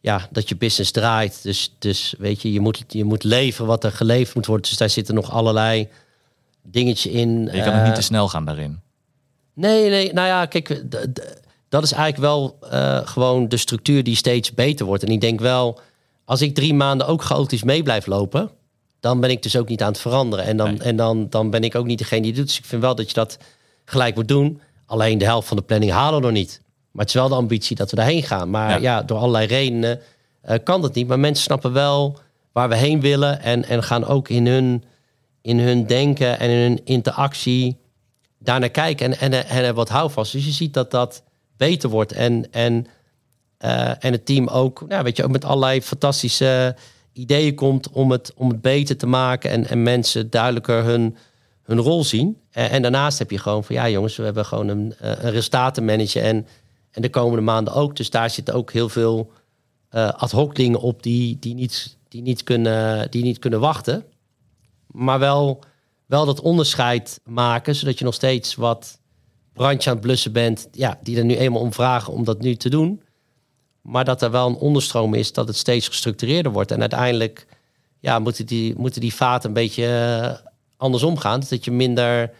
ja, dat je business draait. Dus, dus weet je, je moet, je moet leveren wat er geleverd moet worden. Dus daar zitten nog allerlei dingetjes in. Je kan uh, niet te snel gaan daarin. Nee, nee, nou ja, kijk, dat is eigenlijk wel uh, gewoon de structuur die steeds beter wordt. En ik denk wel, als ik drie maanden ook chaotisch mee blijf lopen, dan ben ik dus ook niet aan het veranderen. En dan, nee. en dan, dan ben ik ook niet degene die het doet. Dus ik vind wel dat je dat gelijk moet doen. Alleen de helft van de planning halen we nog niet. Maar het is wel de ambitie dat we daarheen gaan. Maar ja, ja door allerlei redenen uh, kan dat niet. Maar mensen snappen wel waar we heen willen. En, en gaan ook in hun, in hun denken en in hun interactie daarnaar kijken en, en, en wat houvast. Dus je ziet dat dat beter wordt. En, en, uh, en het team ook, nou, weet je, ook met allerlei fantastische ideeën komt om het, om het beter te maken en, en mensen duidelijker hun, hun rol zien. En, en daarnaast heb je gewoon van ja jongens, we hebben gewoon een, eh, een resultatenmanager en, en de komende maanden ook. Dus daar zitten ook heel veel uh, ad hoc dingen op die, die, niet, die, niet kunnen, die niet kunnen wachten. Maar wel, wel dat onderscheid maken, zodat je nog steeds wat brandje aan het blussen bent, ja, die er nu eenmaal om vragen om dat nu te doen. Maar dat er wel een onderstroom is dat het steeds gestructureerder wordt. En uiteindelijk ja, moeten, die, moeten die vaten een beetje uh, andersom gaan. Dat je minder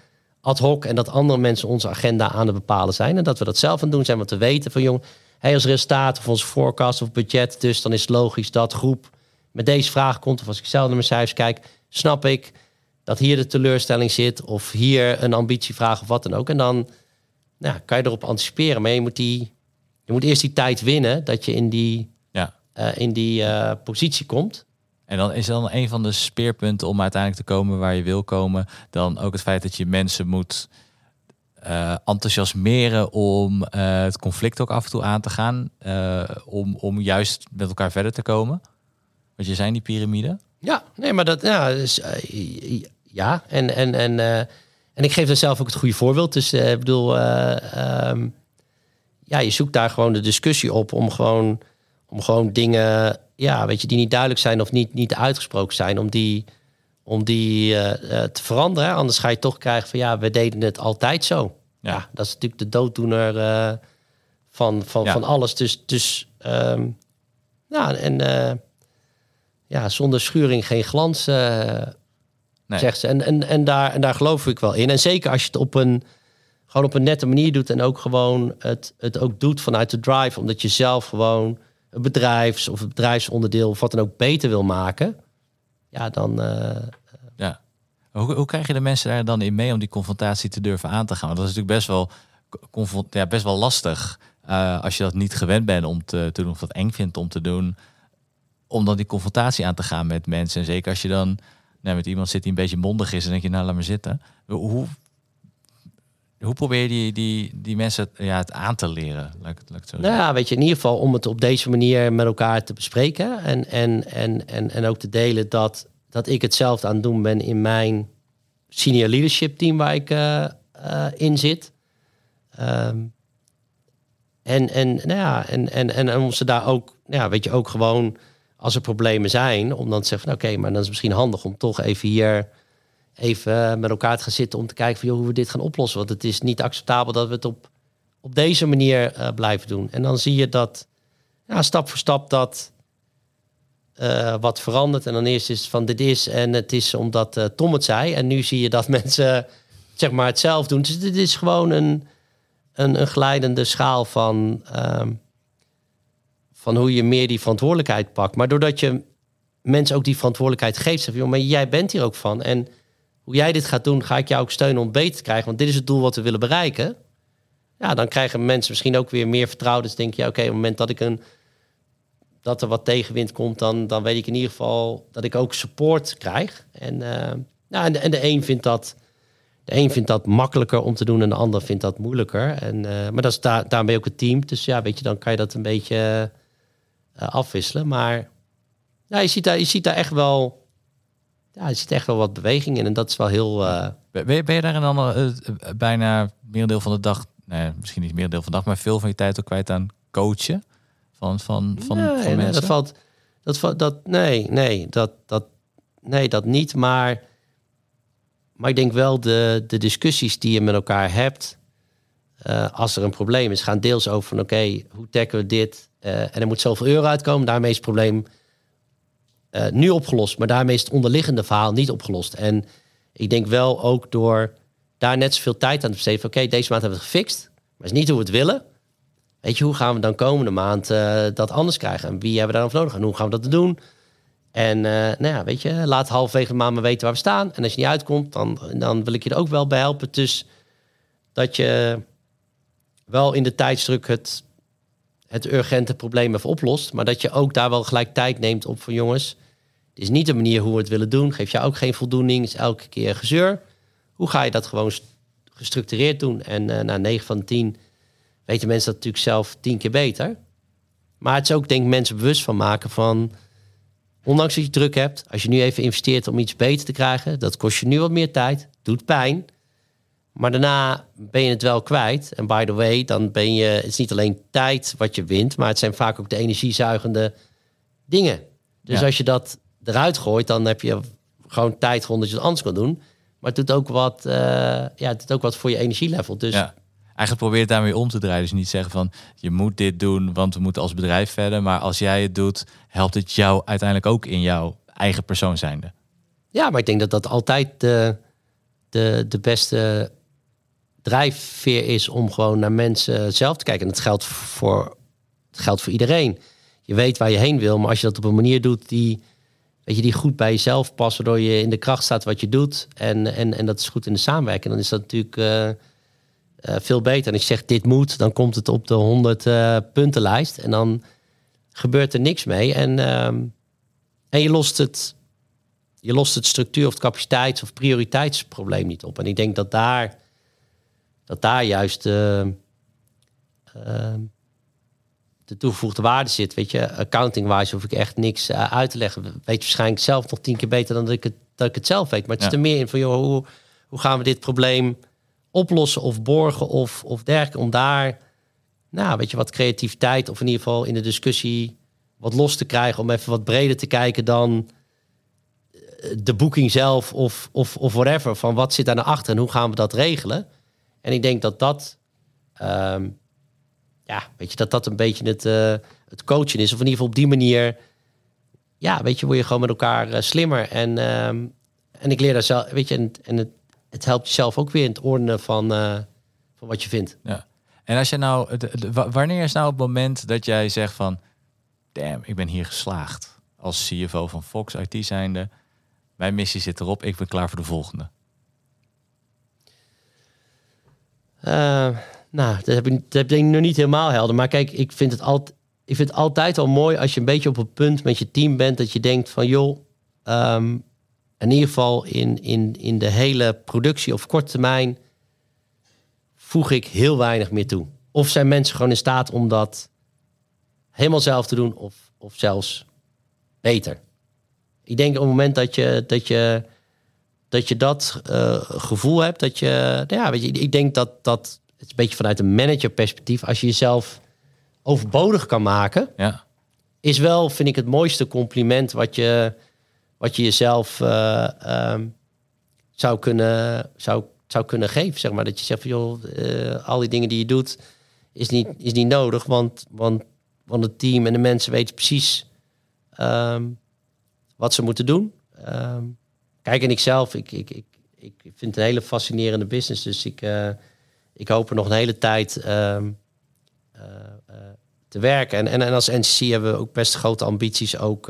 ad hoc en dat andere mensen onze agenda aan het bepalen zijn. En dat we dat zelf aan het doen zijn. Want we weten van jong, hey, als resultaat of onze forecast of budget. Dus dan is het logisch dat groep met deze vraag komt. Of als ik zelf naar mijn cijfers kijk, snap ik dat hier de teleurstelling zit. Of hier een ambitievraag of wat dan ook. En dan nou, kan je erop anticiperen. Maar je moet, die, je moet eerst die tijd winnen dat je in die, ja. Uh, in die uh, positie komt. En dan is dan een van de speerpunten om uiteindelijk te komen waar je wil komen, dan ook het feit dat je mensen moet uh, enthousiasmeren om het conflict ook af en toe aan te gaan, om, om juist met elkaar verder te komen. Want je zijn die piramide. Ja, nee, maar dat ja, dus, ja. En, en, en en ik geef er zelf ook het goede voorbeeld. Dus uh, ik bedoel, uh, um, ja, je zoekt daar gewoon de discussie op om gewoon, om gewoon dingen, ja, weet je, die niet duidelijk zijn of niet, niet uitgesproken zijn, om die, om die uh, te veranderen. Anders ga je toch krijgen van ja, we deden het altijd zo. Ja, ja dat is natuurlijk de dooddoener van, van, ja. van alles. Dus, dus um, ja, en ja, zonder schuring geen glans Nee. Zegt ze. En, en, en, daar, en daar geloof ik wel in. En zeker als je het op een, gewoon op een nette manier doet en ook gewoon het, het ook doet vanuit de drive, omdat je zelf gewoon een bedrijfs- of het bedrijfsonderdeel of wat dan ook beter wil maken. Ja, dan. Uh, ja. Hoe, hoe krijg je de mensen daar dan in mee om die confrontatie te durven aan te gaan? Want dat is natuurlijk best wel, ja, best wel lastig. Uh, als je dat niet gewend bent om te, te doen of dat eng vindt om te doen. Om dan die confrontatie aan te gaan met mensen. En zeker als je dan nee, met iemand zit die een beetje mondig is en denk je, nou laat maar zitten. Hoe, hoe probeer je die, die, die mensen ja, het aan te leren? Zo nou ja, weet je, in ieder geval om het op deze manier met elkaar te bespreken. En, en, en, en, en ook te delen dat, dat ik hetzelfde aan het doen ben in mijn senior leadership team waar ik uh, uh, in zit. Um, en, en, nou ja, en, en, en om ze daar ook, ja, weet je, ook gewoon als er problemen zijn, om dan te zeggen oké, maar dan is het misschien handig om toch even hier even met elkaar te gaan zitten om te kijken van joh, hoe we dit gaan oplossen. Want het is niet acceptabel dat we het op, op deze manier uh, blijven doen. En dan zie je dat ja, stap voor stap dat uh, wat verandert. En dan eerst is het van dit is en het is omdat uh, Tom het zei. En nu zie je dat (laughs) mensen zeg maar hetzelfde doen. Dus dit is gewoon een, een, een glijdende schaal van... Ehm, van hoe je meer die verantwoordelijkheid pakt. Maar doordat je mensen ook die verantwoordelijkheid geeft, zeg je, maar jij bent hier ook van. En hoe jij dit gaat doen, ga ik jou ook steunen om beter te krijgen. Want dit is het doel wat we willen bereiken. Ja, dan krijgen mensen misschien ook weer meer vertrouwen. Dus denk je, oké, op het moment dat ik een dat er wat tegenwind komt, dan, dan weet ik in ieder geval dat ik ook support krijg. En, nou, en, de, en een vindt dat. De een vindt dat makkelijker om te doen en de ander vindt dat moeilijker. En, uh, maar dat is daar, daarmee ook het team. Dus ja, weet je, dan kan je dat een beetje afwisselen. Maar je, ziet daar, je ziet daar echt wel. Ja, je ziet echt wel wat beweging in. En dat is wel heel. Uh... Ben, je, ben je daar dan uh, bijna merendeel van de dag. Nee, misschien niet merendeel van de dag, maar veel van je tijd ook kwijt aan coachen? Van, van, van, nee, van mensen? Nee, dat valt. Dat, valt, dat, nee, nee, dat, dat, nee, dat niet. Maar, maar ik denk wel de, de discussies die je met elkaar hebt. Uh, als er een probleem is, gaan deels over van oké, hoe tackelen we dit? Uh, en er moet zoveel euro uitkomen. Daarmee is het probleem uh, nu opgelost. Maar daarmee is het onderliggende verhaal niet opgelost. En ik denk wel ook door daar net zoveel tijd aan te besteden. Oké, deze maand hebben we het gefixt. Maar is niet hoe we het willen. Weet je, hoe gaan we dan komende maand uh, dat anders krijgen? En wie hebben we daar nodig? En hoe gaan we dat doen? En nou ja, weet je, laat halverwege de maand maar weten waar we staan. En als je niet uitkomt, dan, dan wil ik je er ook wel bij helpen. Dus dat je wel in de tijdsdruk het het urgente probleem even oplost. Maar dat je ook daar wel gelijk tijd neemt op van jongens. Het is niet de manier hoe we het willen doen. Geef jou ook geen voldoening. is elke keer gezeur. Hoe ga je dat gewoon gestructureerd doen? En uh, na 9 van 10 weten mensen dat natuurlijk zelf tien keer beter. Maar het is ook denk ik mensen bewust van maken van ondanks dat je druk hebt, als je nu even investeert om iets beter te krijgen, dat kost je nu wat meer tijd, doet pijn. Maar daarna ben je het wel kwijt. En by the way, dan ben je, het is niet alleen tijd wat je wint, maar het zijn vaak ook de energiezuigende dingen. Dus Ja. als je dat eruit gooit, dan heb je gewoon tijd gewoon dat je het anders kan doen. Maar het doet ook wat, eh, ja, het doet ook wat voor je energielevel. Dus Ja. Eigenlijk probeer het daarmee om te draaien. Dus niet zeggen van je moet dit doen, want we moeten als bedrijf verder. Maar als jij het doet, helpt het jou uiteindelijk ook in jouw eigen persoon zijnde. Ja, maar ik denk dat dat altijd de, de, de beste drijfveer is om gewoon naar mensen zelf te kijken. En dat geldt voor, geldt voor iedereen. Je weet waar je heen wil, maar als je dat op een manier doet die, weet je, die goed bij jezelf past, waardoor je in de kracht staat wat je doet. En, en, en dat is goed in de samenwerking. Dan is dat natuurlijk eh, eh, veel beter. En je zegt dit moet, dan komt het op de 100 eh, puntenlijst. En dan gebeurt er niks mee. En, ehm, en je lost het je lost het structuur of capaciteits- of prioriteitsprobleem niet op. En ik denk dat daar, dat daar juist eh, ehm, de toegevoegde waarde zit. Weet je, accounting-wise hoef ik echt niks eh, uit te leggen. Weet je waarschijnlijk zelf nog tien keer beter dan dat ik het, dat ik het zelf weet. Maar het Ja. is er meer in van, joh, hoe, hoe gaan we dit probleem oplossen of borgen of, of dergelijke. Om daar, nou, weet je, wat creativiteit of in ieder geval in de discussie wat los te krijgen. Om even wat breder te kijken dan de boeking zelf of, of, of whatever. Van wat zit daar naar achter en hoe gaan we dat regelen? En ik denk dat dat, ehm, ja, weet je, dat dat een beetje het, eh, het coachen is. Of in ieder geval op die manier, ja, weet je, word je gewoon met elkaar eh, slimmer. En, ehm, en ik leer daar zelf, weet je, en, en het, het helpt jezelf ook weer in het ordenen van, eh, van wat je vindt. Ja. En als je nou, wanneer is nou het moment dat jij zegt van, damn, ik ben hier geslaagd als CFO van Fox IT zijnde. Mijn missie zit erop, ik ben klaar voor de volgende. Eh, nou, dat heb, ik, dat denk ik nog niet helemaal helder. Maar kijk, ik vind, het altijd, ik vind het altijd wel mooi als je een beetje op een punt met je team bent dat je denkt van joh, ehm, in ieder geval in, in, in de hele productie of korte termijn voeg ik heel weinig meer toe. Of zijn mensen gewoon in staat om dat helemaal zelf te doen of, of zelfs beter. Ik denk op het moment dat je dat, je, dat, je dat eh, gevoel hebt, dat je, nou ja, weet je, ik denk dat dat, het is een beetje vanuit een managerperspectief, als je jezelf overbodig kan maken, Ja, is wel, vind ik, het mooiste compliment wat je, wat je jezelf eh, ehm, zou, kunnen, zou, zou kunnen geven. Zeg maar. Dat je zegt van joh, eh, al die dingen die je doet, is niet, is niet nodig. Want, want, want het team en de mensen weten precies ehm, wat ze moeten doen. Ehm, kijk, en ik zelf, ik, ik, ik, ik vind het een hele fascinerende business. Dus ik, eh, ik hoop er nog een hele tijd ehm, eh, eh, te werken. En, en, en als NCC hebben we ook best grote ambities, ook,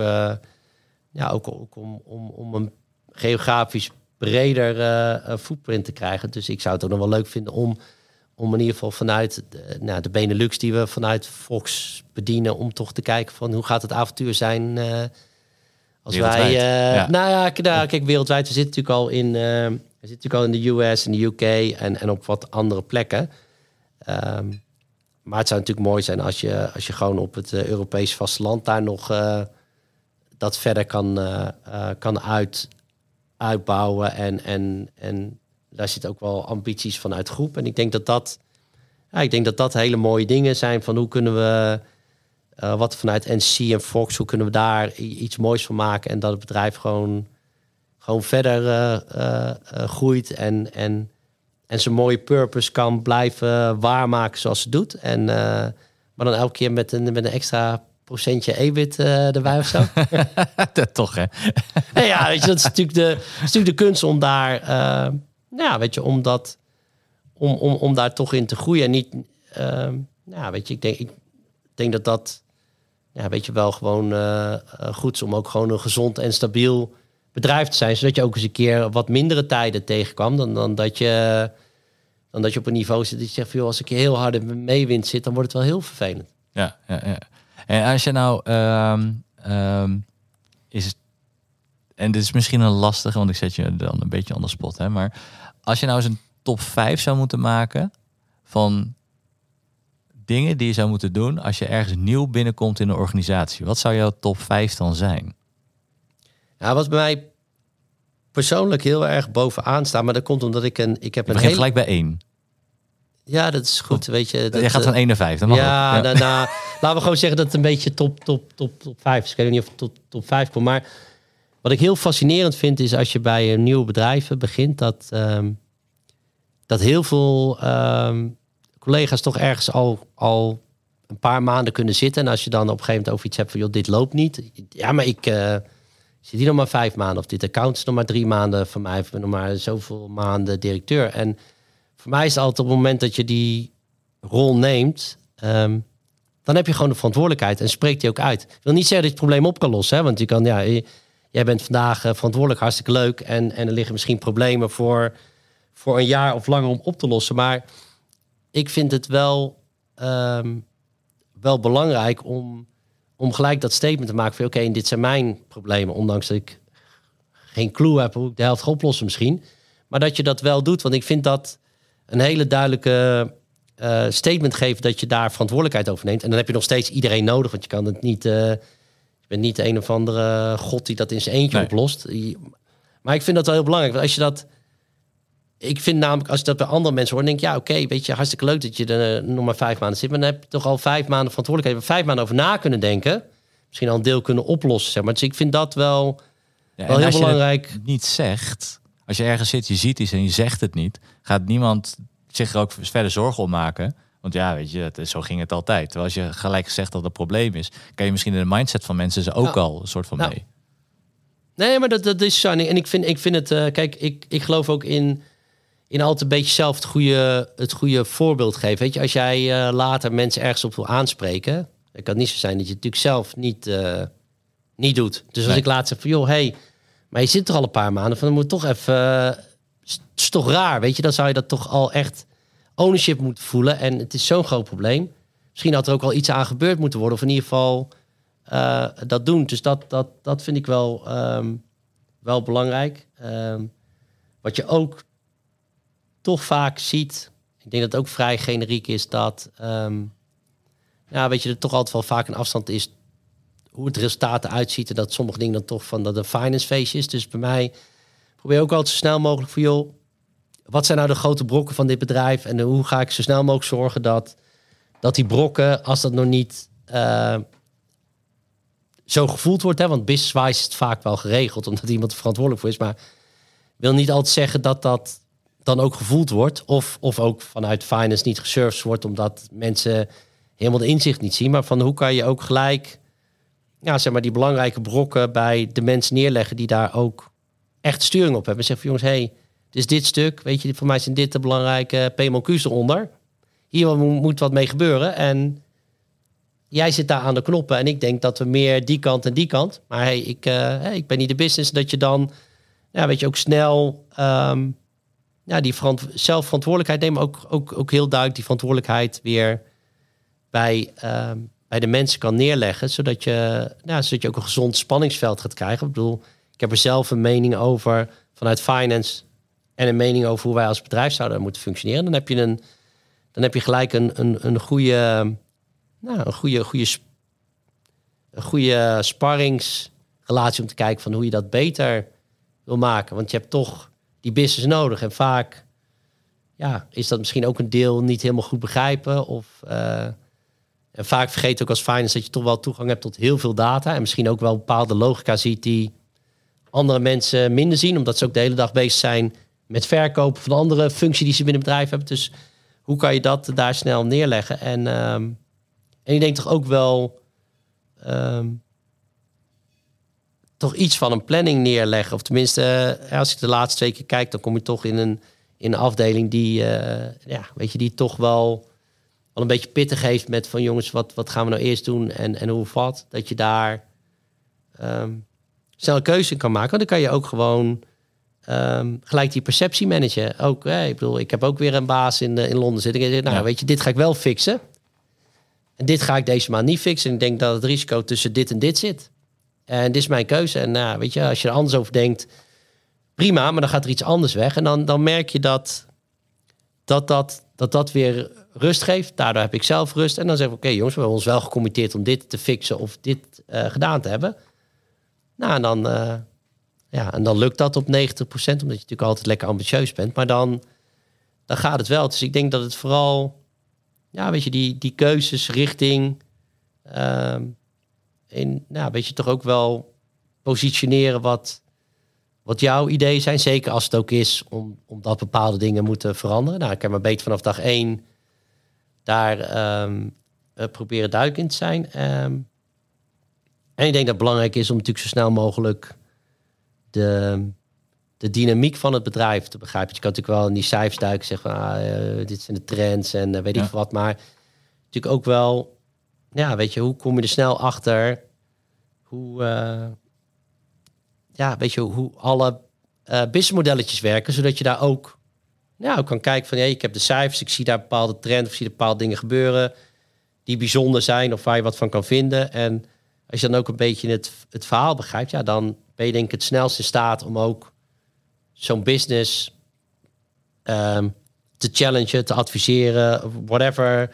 ja, ook, ook om, om, om een geografisch breder footprint te krijgen. Dus ik zou het ook nog wel leuk vinden om, om in ieder geval vanuit de, nou, de Benelux die we vanuit Fox bedienen, om toch te kijken van hoe gaat het avontuur zijn als wij... Wereldwijd, eh, ja. Nou ja, nou, kijk, wereldwijd. We zitten natuurlijk al in, eh, we zitten natuurlijk al in de US en de UK en, en op wat andere plekken. Ehm, maar het zou natuurlijk mooi zijn als je, als je gewoon op het eh, Europees vasteland daar nog dat verder kan, kan uit, uitbouwen. En, en, en daar zitten ook wel ambities vanuit groep. En ik denk dat dat, ja, ik denk dat dat hele mooie dingen zijn van hoe kunnen we, eh, wat vanuit NC en Fox, hoe kunnen we daar iets moois van maken. En dat het bedrijf gewoon, gewoon verder eh, eh, groeit en, en, en zijn mooie purpose kan blijven waarmaken zoals ze doet. En, maar dan elke keer met een, met een extra procentje EBIT erbij of zo. (laughs) dat toch hè. Ja, weet je, dat is natuurlijk de, is natuurlijk de kunst om daar, ja, weet je, om dat, om, om, om daar toch in te groeien. En niet, nou ja, weet je, ik denk, ik denk dat dat, ja, weet je, wel gewoon eh, eh, goed om ook gewoon een gezond en stabiel bedrijf te zijn, zodat je ook eens een keer wat mindere tijden tegenkwam dan, dan dat je, dan dat je op een niveau zit dat je zegt van, joh, als ik heel hard in meewind zit, dan wordt het wel heel vervelend. Ja, ja, ja. En als je nou ehm, ehm, is het, en dit is misschien een lastige, want ik zet je dan een beetje on the spot, hè, maar als je nou eens een top 5 zou moeten maken van dingen die je zou moeten doen als je ergens nieuw binnenkomt in een organisatie, wat zou jouw top 5 dan zijn? Ja, wat bij mij persoonlijk heel erg bovenaan staat, maar dat komt omdat ik een, ik heb Je een hele, gelijk bij één. ja, dat is goed, weet je. Dat, Jij gaat eh, van één naar vijf. Dat mag ja, ook. nou, nou, (laughs) laten we gewoon zeggen dat het een beetje top, top, top, top 5 is. Ik weet niet of het top, top 5 komt. Maar wat ik heel fascinerend vind, is als je bij een nieuwe bedrijven begint, dat, ehm, dat heel veel ehm, collega's toch ergens al, al een paar maanden kunnen zitten. En als je dan op een gegeven moment over iets hebt van, joh, dit loopt niet. Ja, maar ik eh, zit hier nog maar vijf maanden. Of dit account is nog maar drie maanden van mij. Of nog maar zoveel maanden directeur. En voor mij is altijd op het moment dat je die rol neemt, ehm, dan heb je gewoon de verantwoordelijkheid en spreekt die ook uit. Ik wil niet zeggen dat je het probleem op kan lossen, hè, want je kan, ja, je- jij bent vandaag eh, verantwoordelijk, hartstikke leuk, en, en er liggen misschien problemen voor, voor een jaar of langer om op te lossen. Maar ik vind het wel, ehm, wel belangrijk om, om gelijk dat statement te maken van, oké, dit zijn mijn problemen, ondanks dat ik geen clue heb hoe ik de helft ga oplossen misschien. Maar dat je dat wel doet, want ik vind dat een hele duidelijke eh, statement geven dat je daar verantwoordelijkheid over neemt. En dan heb je nog steeds iedereen nodig, want je kan het niet. eh, je bent niet de een of andere god die dat in zijn eentje Nee. oplost. Maar ik vind dat wel heel belangrijk. Want als je dat. Ik vind namelijk, als je dat bij andere mensen hoort, denk ik, ja, oké, weet je, hartstikke leuk dat je er nog maar vijf maanden zit. Maar dan heb je toch al vijf maanden verantwoordelijkheid. Vijf maanden over na kunnen denken. Misschien al een deel kunnen oplossen. Zeg maar. Dus ik vind dat wel, Ja, wel heel als je het belangrijk. niet zegt, als je ergens zit, je ziet iets en je zegt het niet, gaat niemand zich er ook verder zorgen om maken. Want ja, weet je, het is, zo ging het altijd. Terwijl als je gelijk zegt dat het probleem is, kan je misschien in de mindset van mensen ze ook al een soort van Nou, mee. Nee, maar dat, dat is zo. En ik vind, ik vind het, eh, kijk, ik, ik geloof ook in, in altijd een beetje zelf het goede, het goede voorbeeld geven. Weet je, als jij eh, later mensen ergens op wil aanspreken, het kan niet zo zijn dat je het natuurlijk zelf niet, eh, niet doet. Dus als Nee. ik laat zeg van, joh, hey, maar je zit er al een paar maanden, van dan moet toch even, eh, het is toch raar, weet je, dan zou je dat toch al echt ownership moeten voelen. En het is zo'n groot probleem. Misschien had er ook al iets aan gebeurd moeten worden, of in ieder geval dat doen. Dus dat, dat, dat vind ik wel, ehm, wel belangrijk. Ehm, wat je ook toch vaak ziet, ik denk dat het ook vrij generiek is, dat ehm, ja, weet je, er toch altijd wel vaak een afstand is hoe het resultaat eruit ziet. En dat sommige dingen dan toch van dat een finance feestje is. Dus bij mij probeer ook altijd zo snel mogelijk voor joh, wat zijn nou de grote brokken van dit bedrijf? En hoe ga ik zo snel mogelijk zorgen dat, dat die brokken, als dat nog niet eh, zo gevoeld wordt, hè, want business-wise is het vaak wel geregeld, omdat iemand er verantwoordelijk voor is, maar wil niet altijd zeggen dat dat dan ook gevoeld wordt, of, of ook vanuit finance niet gesurfd wordt, omdat mensen helemaal de inzicht niet zien, maar van hoe kan je ook gelijk, ja, zeg maar, die belangrijke brokken bij de mensen neerleggen die daar ook echt sturing op hebben. En zeggen van jongens, hey, het is dit stuk, weet je, voor mij zijn dit de belangrijke PMOQ's eronder. Hier mo- moet wat mee gebeuren en jij zit daar aan de knoppen en ik denk dat we meer die kant en die kant. Maar hey, ik, eh, hey, ik ben niet de business. Dat je dan, ja, weet je, ook snel ehm, ja, die verant zelf verantwoordelijkheid nemen. Ook, ook, ook heel duidelijk die verantwoordelijkheid weer bij, ehm, bij de mensen kan neerleggen. Zodat je, nou, zodat je ook een gezond spanningsveld gaat krijgen. Ik bedoel, ik heb er zelf een mening over vanuit finance. En een mening over hoe wij als bedrijf zouden moeten functioneren. Dan heb je, een, dan heb je gelijk een, een, een goede nou, een goede, goede, een goede sparringsrelatie om te kijken van hoe je dat beter wil maken. Want je hebt toch die business nodig. En vaak ja, is dat misschien ook een deel niet helemaal goed begrijpen. Of, eh, en vaak vergeet ook als finance dat je toch wel toegang hebt tot heel veel data. En misschien ook wel bepaalde logica ziet die andere mensen minder zien. Omdat ze ook de hele dag bezig zijn met verkopen van andere functie die ze binnen het bedrijf hebben. Dus hoe kan je dat daar snel neerleggen? En ehm, en ik denk toch ook wel ehm, toch iets van een planning neerleggen. Of tenminste, eh, als ik de laatste twee keer kijk, dan kom je toch in een, in een afdeling die, eh, ja, weet je, die toch wel, wel een beetje pittig heeft met van jongens, wat, wat gaan we nou eerst doen en, en hoe wat. Dat je daar ehm snel een keuze in kan maken. Want dan kan je ook gewoon ehm, gelijk die perceptie managen. Ook, ik bedoel, ik heb ook weer een baas in, eh, in Londen zitten. Ik zeg, nou, Ja. weet je, dit ga ik wel fixen. En dit ga ik deze maand niet fixen. En ik denk dat het risico tussen dit en dit zit. En dit is mijn keuze. En nou, weet je, als je er anders over denkt, prima, maar dan gaat er iets anders weg. En dan, dan merk je dat dat, dat, dat dat weer rust geeft. Daardoor heb ik zelf rust. En dan zeg ik, oké jongens, we hebben ons wel gecommitteerd om dit te fixen of dit eh, gedaan te hebben. Nou, en dan, eh, ja, en dan lukt dat op 90%, omdat je natuurlijk altijd lekker ambitieus bent. Maar dan, dan gaat het wel. Dus ik denk dat het vooral, ja, weet je, die, die keuzes richting, ehm, in, nou, weet je, toch ook wel positioneren wat, wat jouw ideeën zijn. Zeker als het ook is om, omdat bepaalde dingen moeten veranderen. Nou, ik heb maar beter vanaf dag één daar ehm, uh, proberen duidelijk in te zijn. Um, en ik denk dat het belangrijk is om natuurlijk zo snel mogelijk de, de dynamiek van het bedrijf te begrijpen. Je kan natuurlijk wel in die cijfers duiken, zeggen van ah, uh, dit zijn de trends en uh, weet ik wat. Maar natuurlijk ook wel, ja, weet je, hoe kom je er snel achter? Hoe, ja, weet je, hoe alle businessmodelletjes werken, zodat je daar ook, ook kan kijken van, hé, ik heb de cijfers, ik zie daar bepaalde trends, of zie bepaalde dingen gebeuren die bijzonder zijn of waar je wat van kan vinden. En als je dan ook een beetje het, het verhaal begrijpt, ja, dan ben je denk ik het snelst in staat om ook zo'n business um, te challengen, te adviseren, whatever,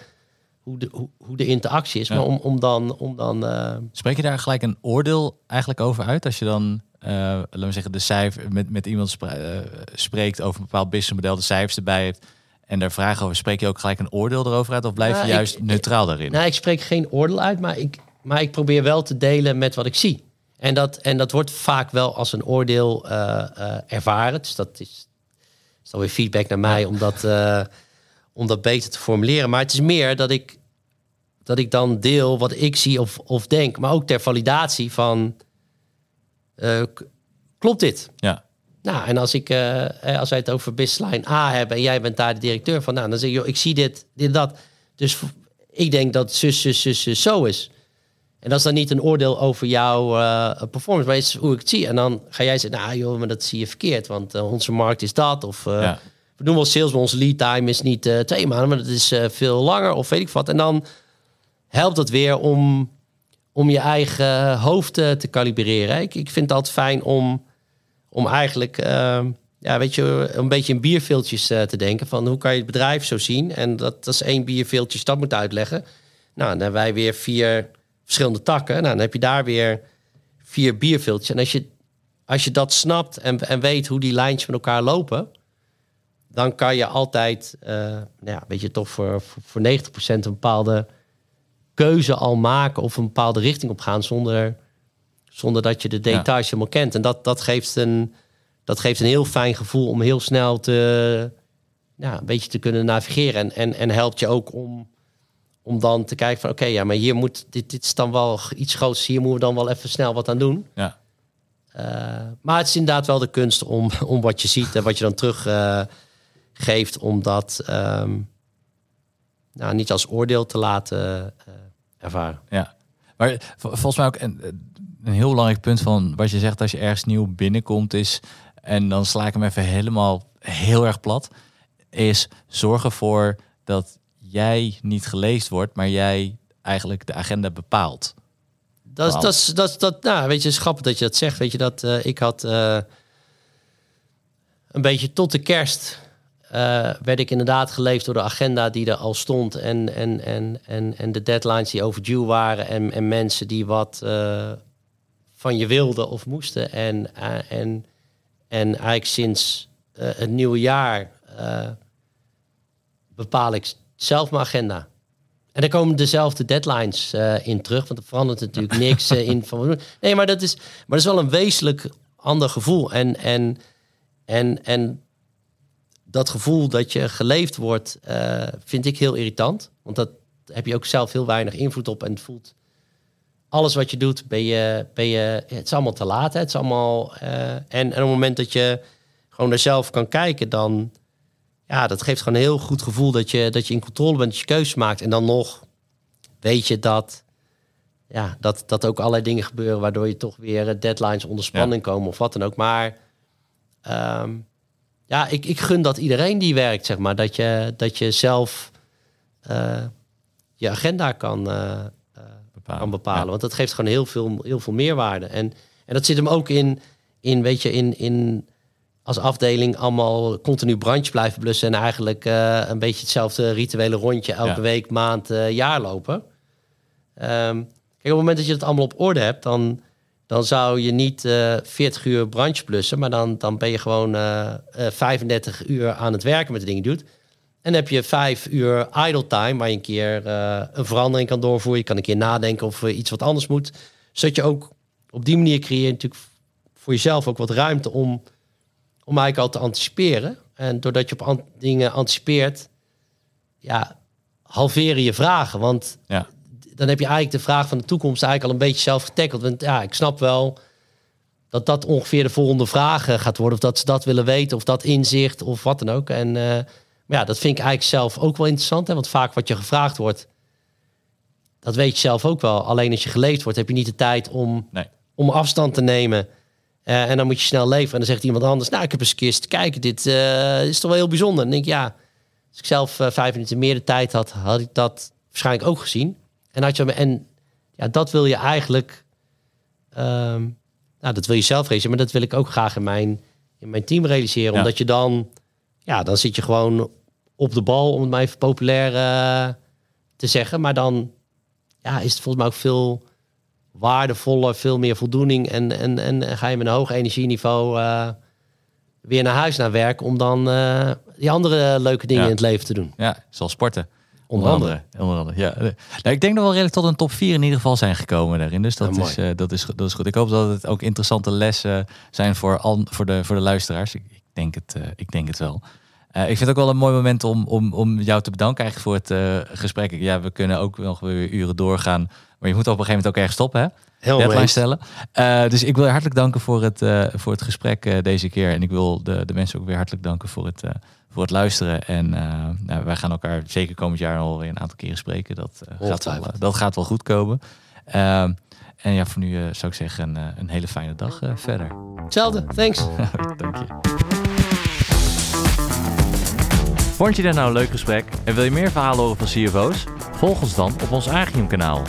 hoe de, hoe, hoe de interactie is. Maar om, om dan... Om dan uh... Spreek je daar gelijk een oordeel eigenlijk over uit? Als je dan, uh, laten we zeggen, de cijfer met, met iemand uh, spreekt over een bepaald businessmodel, de cijfers erbij heeft en daar vragen over, spreek je ook gelijk een oordeel erover uit of blijf je nou, juist neutraal daarin? Nou, ik spreek geen oordeel uit, maar ik, maar ik probeer wel te delen met wat ik zie. En dat, en dat wordt vaak wel als een oordeel ervaren. Dus dat is, is dan weer feedback naar mij om dat, uh, om dat beter te formuleren. Maar het is meer dat ik, dat ik dan deel wat ik zie of, of denk. Maar ook ter validatie van, klopt dit? Ja. Nou, en als, ik, uh, als wij het over businessline A hebben en jij bent daar de directeur van, nou, dan zeg je, joh, ik zie dit, dit, dat. Dus ik denk dat zus, zus, zus, zus zo is. En dat is dan niet een oordeel over jouw uh, performance, maar is hoe ik het zie. En dan ga jij zeggen, nou joh, maar dat zie je verkeerd, want uh, onze markt is dat. Of ja. We doen wel sales, maar onze lead time is niet twee maanden, maar dat is veel langer of weet ik wat. En dan helpt het weer om, om je eigen hoofd te kalibreren. Ik, ik vind altijd fijn om om eigenlijk, uh, ja, weet je, een beetje in bierveeltjes te denken. Van hoe kan je het bedrijf zo zien? En dat, dat is één bierveeltje dat moet uitleggen. Nou, dan hebben wij weer vier verschillende takken. Nou, dan heb je daar weer vier bierveeltjes. En als je, als je dat snapt en, en weet hoe die lijntjes met elkaar lopen, dan kan je altijd, uh, nou ja, weet je, toch voor, voor, voor 90% een bepaalde keuze al maken of een bepaalde richting op gaan zonder zonder dat je de details helemaal kent. En dat, dat, geeft een, dat geeft een heel fijn gevoel om heel snel te, ja, een beetje te kunnen navigeren. En, en, en helpt je ook om, om dan te kijken van oké, ja, maar hier moet dit, dit is dan wel iets groots. Hier moeten we dan wel even snel wat aan doen. Ja. Uh, maar het is inderdaad wel de kunst om, om wat je ziet en wat je dan terug uh, geeft, om dat um, nou, niet als oordeel te laten uh, ervaren. Ja, maar volgens mij ook, en een heel belangrijk punt van wat je zegt als je ergens nieuw binnenkomt is, en dan sla ik hem even helemaal heel erg plat, is zorg ervoor dat jij niet geleefd wordt, maar jij eigenlijk de agenda bepaalt. Dat is, dat is, dat, dat, nou, weet je, schappig dat je dat zegt. Weet je dat uh, ik had uh, een beetje tot de kerst uh, werd ik inderdaad geleefd door de agenda die er al stond en, en, en, en, en de deadlines die overdue waren en, en mensen die wat van je wilde of moesten. En, uh, en, en eigenlijk sinds het nieuwe jaar bepaal ik zelf mijn agenda. En er komen dezelfde deadlines in terug, want er verandert natuurlijk (laughs) niks in van. Nee, maar dat is, maar dat is wel een wezenlijk ander gevoel. En, en, en, en dat gevoel dat je geleefd wordt, vind ik heel irritant. Want dat heb je ook zelf heel weinig invloed op en het voelt alles wat je doet, ben je, ben je, het is allemaal te laat. Hè? Het is allemaal, uh, en, en op het moment dat je gewoon er zelf kan kijken, dan ja, dat geeft gewoon een heel goed gevoel dat je, dat je in controle bent, dat je keuzes maakt. En dan nog weet je dat, ja, dat, dat ook allerlei dingen gebeuren waardoor je toch weer eh, deadlines onder spanning komen of wat dan ook. Maar um, ja, ik, ik gun dat iedereen die werkt, zeg maar, dat je, dat je zelf uh, je agenda kan. Uh, bepalen. kan bepalen. Want dat geeft gewoon heel veel, heel veel meerwaarde. En, en dat zit hem ook in, in weet je, in, in als afdeling allemaal continu brandjes blijven blussen en eigenlijk uh, een beetje hetzelfde rituele rondje elke week, maand, jaar lopen. Um, kijk, op het moment dat je het allemaal op orde hebt, dan, dan zou je niet eh 40 uur branche plussen, maar dan, dan ben je gewoon eh, eh, 35 uur aan het werken met de dingen doet. En dan heb je vijf uur idle time, waar je een keer eh, een verandering kan doorvoeren. Je kan een keer nadenken of iets wat anders moet. Zodat je ook op die manier creëer natuurlijk voor jezelf ook wat ruimte om, om eigenlijk al te anticiperen. En doordat je op an- dingen anticipeert, ja, halveren je vragen. Want Ja. Dan heb je eigenlijk de vraag van de toekomst eigenlijk al een beetje zelf getackeld. Want ja, ik snap wel dat dat ongeveer de volgende vraag eh, gaat worden. Of dat ze dat willen weten, of dat inzicht, of wat dan ook. En eh, maar ja, dat vind ik eigenlijk zelf ook wel interessant. Hè? Want vaak wat je gevraagd wordt, dat weet je zelf ook wel. Alleen als je geleefd wordt, heb je niet de tijd om, Nee. om afstand te nemen. Eh, en dan moet je snel leven. En dan zegt iemand anders, nou, ik heb eens een keer eens te kijken. Dit is toch wel heel bijzonder. En dan denk ik, ja, als ik zelf vijf minuten meer de tijd had, had ik dat waarschijnlijk ook gezien. En, had je, en ja, dat wil je eigenlijk, ehm, nou, dat wil je zelf realiseren, maar dat wil ik ook graag in mijn, in mijn team realiseren. Ja. Omdat je dan, ja, dan zit je gewoon op de bal, om het maar even populair eh, te zeggen. Maar dan ja, is het volgens mij ook veel waardevoller, veel meer voldoening. En, en, en ga je met een hoog energieniveau eh, weer naar huis naar werk om dan eh, die andere leuke dingen Ja. in het leven te doen. Ja, zoals sporten. Onder andere. Onder andere, ja. Nou, ik denk dat we wel redelijk tot een top 4 in ieder geval zijn gekomen daarin. Dus dat, is, eh, dat, is, dat is goed. Ik hoop dat het ook interessante lessen zijn voor, al, voor, de, voor de luisteraars. Ik, ik, denk, het, eh, ik denk het wel. Eh, ik vind het ook wel een mooi moment om, om, om jou te bedanken eigenlijk voor het gesprek. Ja, we kunnen ook nog weer uren doorgaan. Maar je moet op een gegeven moment ook ergens stoppen, hè? Heel deadline stellen. Eh, dus ik wil je hartelijk danken voor het, eh, voor het gesprek eh, deze keer. En ik wil de, de mensen ook weer hartelijk danken voor het, voor het luisteren. En nou, wij gaan elkaar zeker komend jaar al weer een aantal keren spreken. Dat, gaat, wel, dat gaat wel goed komen. Ehm, en ja, voor nu zou ik zeggen een, een hele fijne dag verder. Hetzelfde, thanks. (laughs) Dank je. Vond je dit nou een leuk gesprek en wil je meer verhalen horen van CFO's? Volg ons dan op ons Agium kanaal.